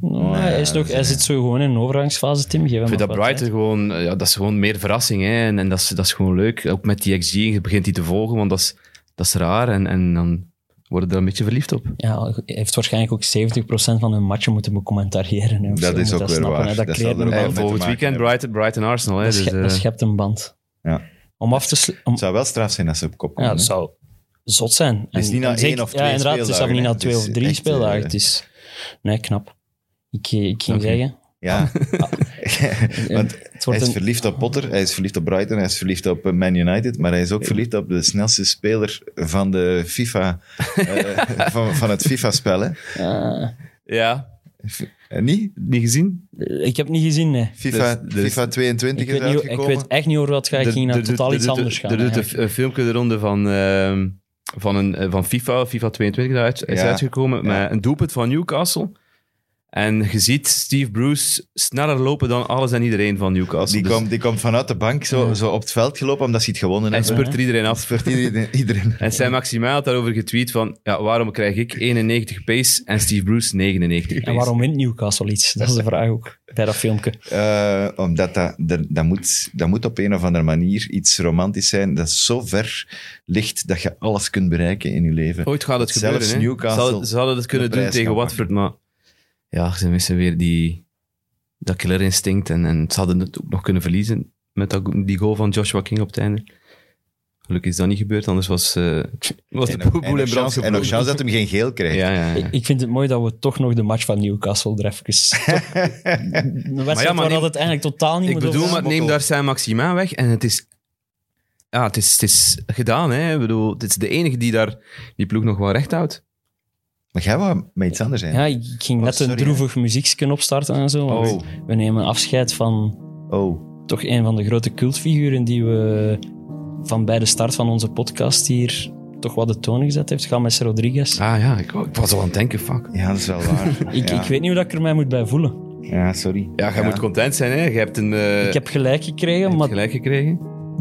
Nou, Nee, hij, is nog, hij is- zit zo gewoon in een overgangsfase, Tim. Geef ik vind dat Brighton gewoon, eh, ja, dat is gewoon meer verrassing. Hè, en en dat, is, dat is gewoon leuk. Ook met die XG, je begint die te volgen, want dat is, dat is raar. En, en dan worden er een beetje verliefd op. Ja, hij heeft waarschijnlijk ook 70% van hun matchen moeten becommentariëren. Dat zo, is ook weer snappen, waar. hè. Dat, Dat creëert een Eh, band. volgend weekend. Brighton, Brighton Arsenal. Hè, Dat, dus, eh, dat schept een band. Ja. Om af te... Om, Het zou wel straf zijn als ze op kop komen. ja, dat hè. zou zot zijn. is En- niet na één of Ja, twee inderdaad. Het is niet na twee Het of is drie echt, speeldagen. eh, Het is... Nee, knap. Ik, ik ging zeggen... Ja. Want Het hij is een, verliefd op Potter, hij is verliefd op Brighton, hij is verliefd op eh, Man United, maar hij is ook verliefd op de snelste speler van, de FIFA, eh, van, van het FIFA-spel. Ah, Ja, Eh, niet? niet gezien? ik heb het niet gezien, nee. FIFA, Dus- dus- FIFA 22 Ik is weet, niet, ik weet echt niet over wat gaat. Ik ging naar doet- totaal iets anders gaan. Er doet een, filmpje de ronde van, ehm, van, een, eh, van FIFA, FIFA 22 dat uit, is Ja, uitgekomen, ja. met een doelpunt van Newcastle. En je ziet Steve Bruce sneller lopen dan alles en iedereen van Newcastle. Die, Dus komt, die komt vanuit de bank zo, Ja. zo op het veld gelopen omdat ze het gewonnen hij hebben. spurt er iedereen af. Spurt iedereen. iedereen. En Sam Maximaal had daarover getweet van, ja, waarom krijg ik 91 pace en Steve Bruce 99 pace? En waarom wint Newcastle iets? Dat is de vraag ook bij dat filmpje. Eh, omdat dat, dat, dat, moet, dat moet op een of andere manier iets romantisch zijn dat zo ver ligt dat je alles kunt bereiken in je leven. Ooit gaat het Zelfs gebeuren. hè. Newcastle Ze hadden, het kunnen doen tegen Watford, maar ja, ze missen weer die, dat killer instinct. En, en ze hadden het ook nog kunnen verliezen met dat, die goal van Joshua King op het einde. Gelukkig is dat niet gebeurd, anders was, eh was de En boel en in nog brand chance- En nog chance dat hem geen geel krijgt. Ja, ja, ja. Ik, ik vind het mooi dat we toch nog de match van Newcastle er even... Wedstrijd maar waar neem- dat het eigenlijk totaal niet Ik moet bedoel, maar neem daar zijn Maxima weg en het is... Ja, het is, het is gedaan. Hè. Ik bedoel, het is de enige die daar die ploeg nog wel recht houdt. Maar jij wou met iets anders zijn. Ja, ik ging Oh, net sorry, een droevig muziekje opstarten en zo. want Oh. We nemen afscheid van Oh. toch een van de grote cultfiguren die we van bij de start van onze podcast hier toch wat de toon gezet heeft. James Rodriguez. Ah ja, ik, ik was al aan het denken, fuck. Ja, dat is wel waar. Ik, ja. ik weet niet hoe dat ik er mij moet bij voelen. Ja, sorry. Ja, jij moet content zijn. Hè. Je hebt een eh, Ik heb gelijk gekregen, maar gelijk gekregen.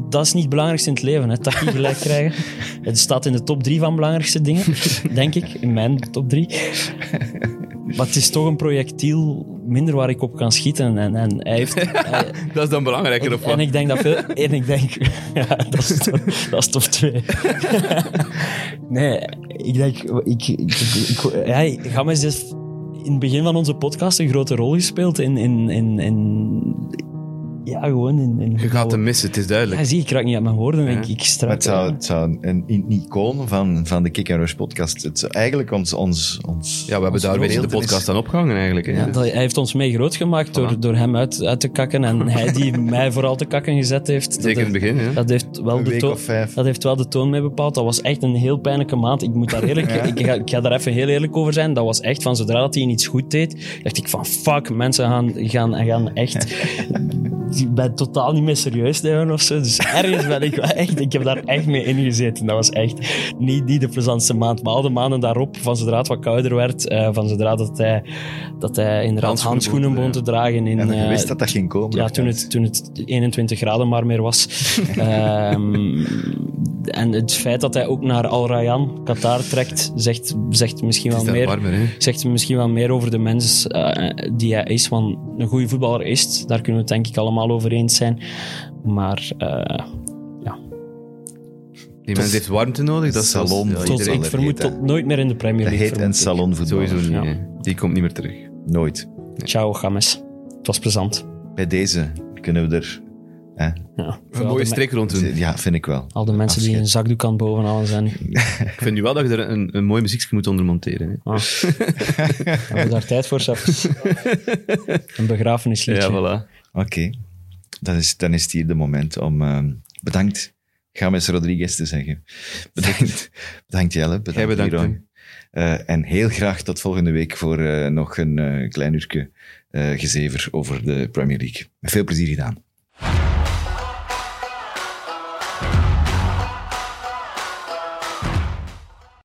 Dat is niet het belangrijkste in het leven. Hè. Dat je gelijk krijgen. Het staat in de top drie van belangrijkste dingen, denk ik. In mijn top drie. Maar het is toch een projectiel minder waar ik op kan schieten. En, en hij heeft... hij- Dat is dan belangrijker, of en wat? ik denk dat veel... En ik denk... Ja, dat is, top- dat is top twee. nee, ik denk... Ik, ik, ik, ja, Games heeft in het begin van onze podcast een grote rol gespeeld in... in, in, in ja, gewoon in... in Je gaat hem missen, het is duidelijk. Ja, zie, ik raak niet uit mijn woorden. Ja. Ik, het zou, het zou een, een icoon van, van de Kick and Rush podcast. Het zou eigenlijk ons... ons, ons Ja, we hebben daar een beetje de podcast aan opgehangen eigenlijk. Hè. Ja, dat, hij heeft ons mee groot gemaakt door, Voilà. door hem uit, uit te kakken. En hij die mij vooral te kakken gezet heeft. Dat Zeker in het heeft, begin. Hè. dat heeft wel Een de toon-. Dat heeft wel de toon mee bepaald. Dat was echt een heel pijnlijke maand. Ik moet daar eerlijk, ik, ga, ik ga daar even heel eerlijk over zijn. Dat was echt van zodra dat hij iets goed deed, dacht ik van fuck, mensen gaan, gaan, gaan echt. Ik ben totaal niet meer serieus nemen of zo. Dus ergens ben ik wel echt, ik heb daar echt mee ingezeten. Dat was echt niet, niet de plezantste maand. Maar al de maanden daarop, van zodra het wat kouder werd, eh, van zodra dat hij, dat hij inderdaad Handschoenen handschoenen begon, te dragen. In, En je eh, wist dat dat ging komen. ja, toen het, toen het 21 graden maar meer was. Ehm, en het feit dat hij ook naar Al Rayyan, Qatar, trekt, zegt, zegt, misschien wel meer, warmer. Zegt misschien wel meer over de mens eh, die hij is. Want een goede voetballer is, daar kunnen we het denk ik allemaal over eens zijn. Maar eh, Die mens heeft warmte nodig. Dat is Salon ja, tot- ik vermoed tot nooit meer in de Premier Dat League. heet ik. salonvoetbal. Sowieso niet. Ja. Die komt niet meer terug. Nooit. Ciao, Games. Het was plezant. Bij deze kunnen we er... Hè, Ja. Een mooie streek rond doen. ja, vind ik wel. Al de mensen die een zakdoek aan het bovenhalen zijn. Ik vind nu wel dat je er een, een mooi muziekje moet onder monteren. Hè. Ah. Hebben we daar tijd voor, Chef? Een begrafenisliedje. Ja, voilà. Oké. Dan, is, dan is het hier de moment om... ehm, bedankt, James Rodriguez te zeggen. Bedankt, bedankt Jelle. Bedankt, Jij bedankt. Eh, en heel graag tot volgende week voor eh, nog een eh, klein uurtje gezever over de Premier League. Met veel plezier gedaan.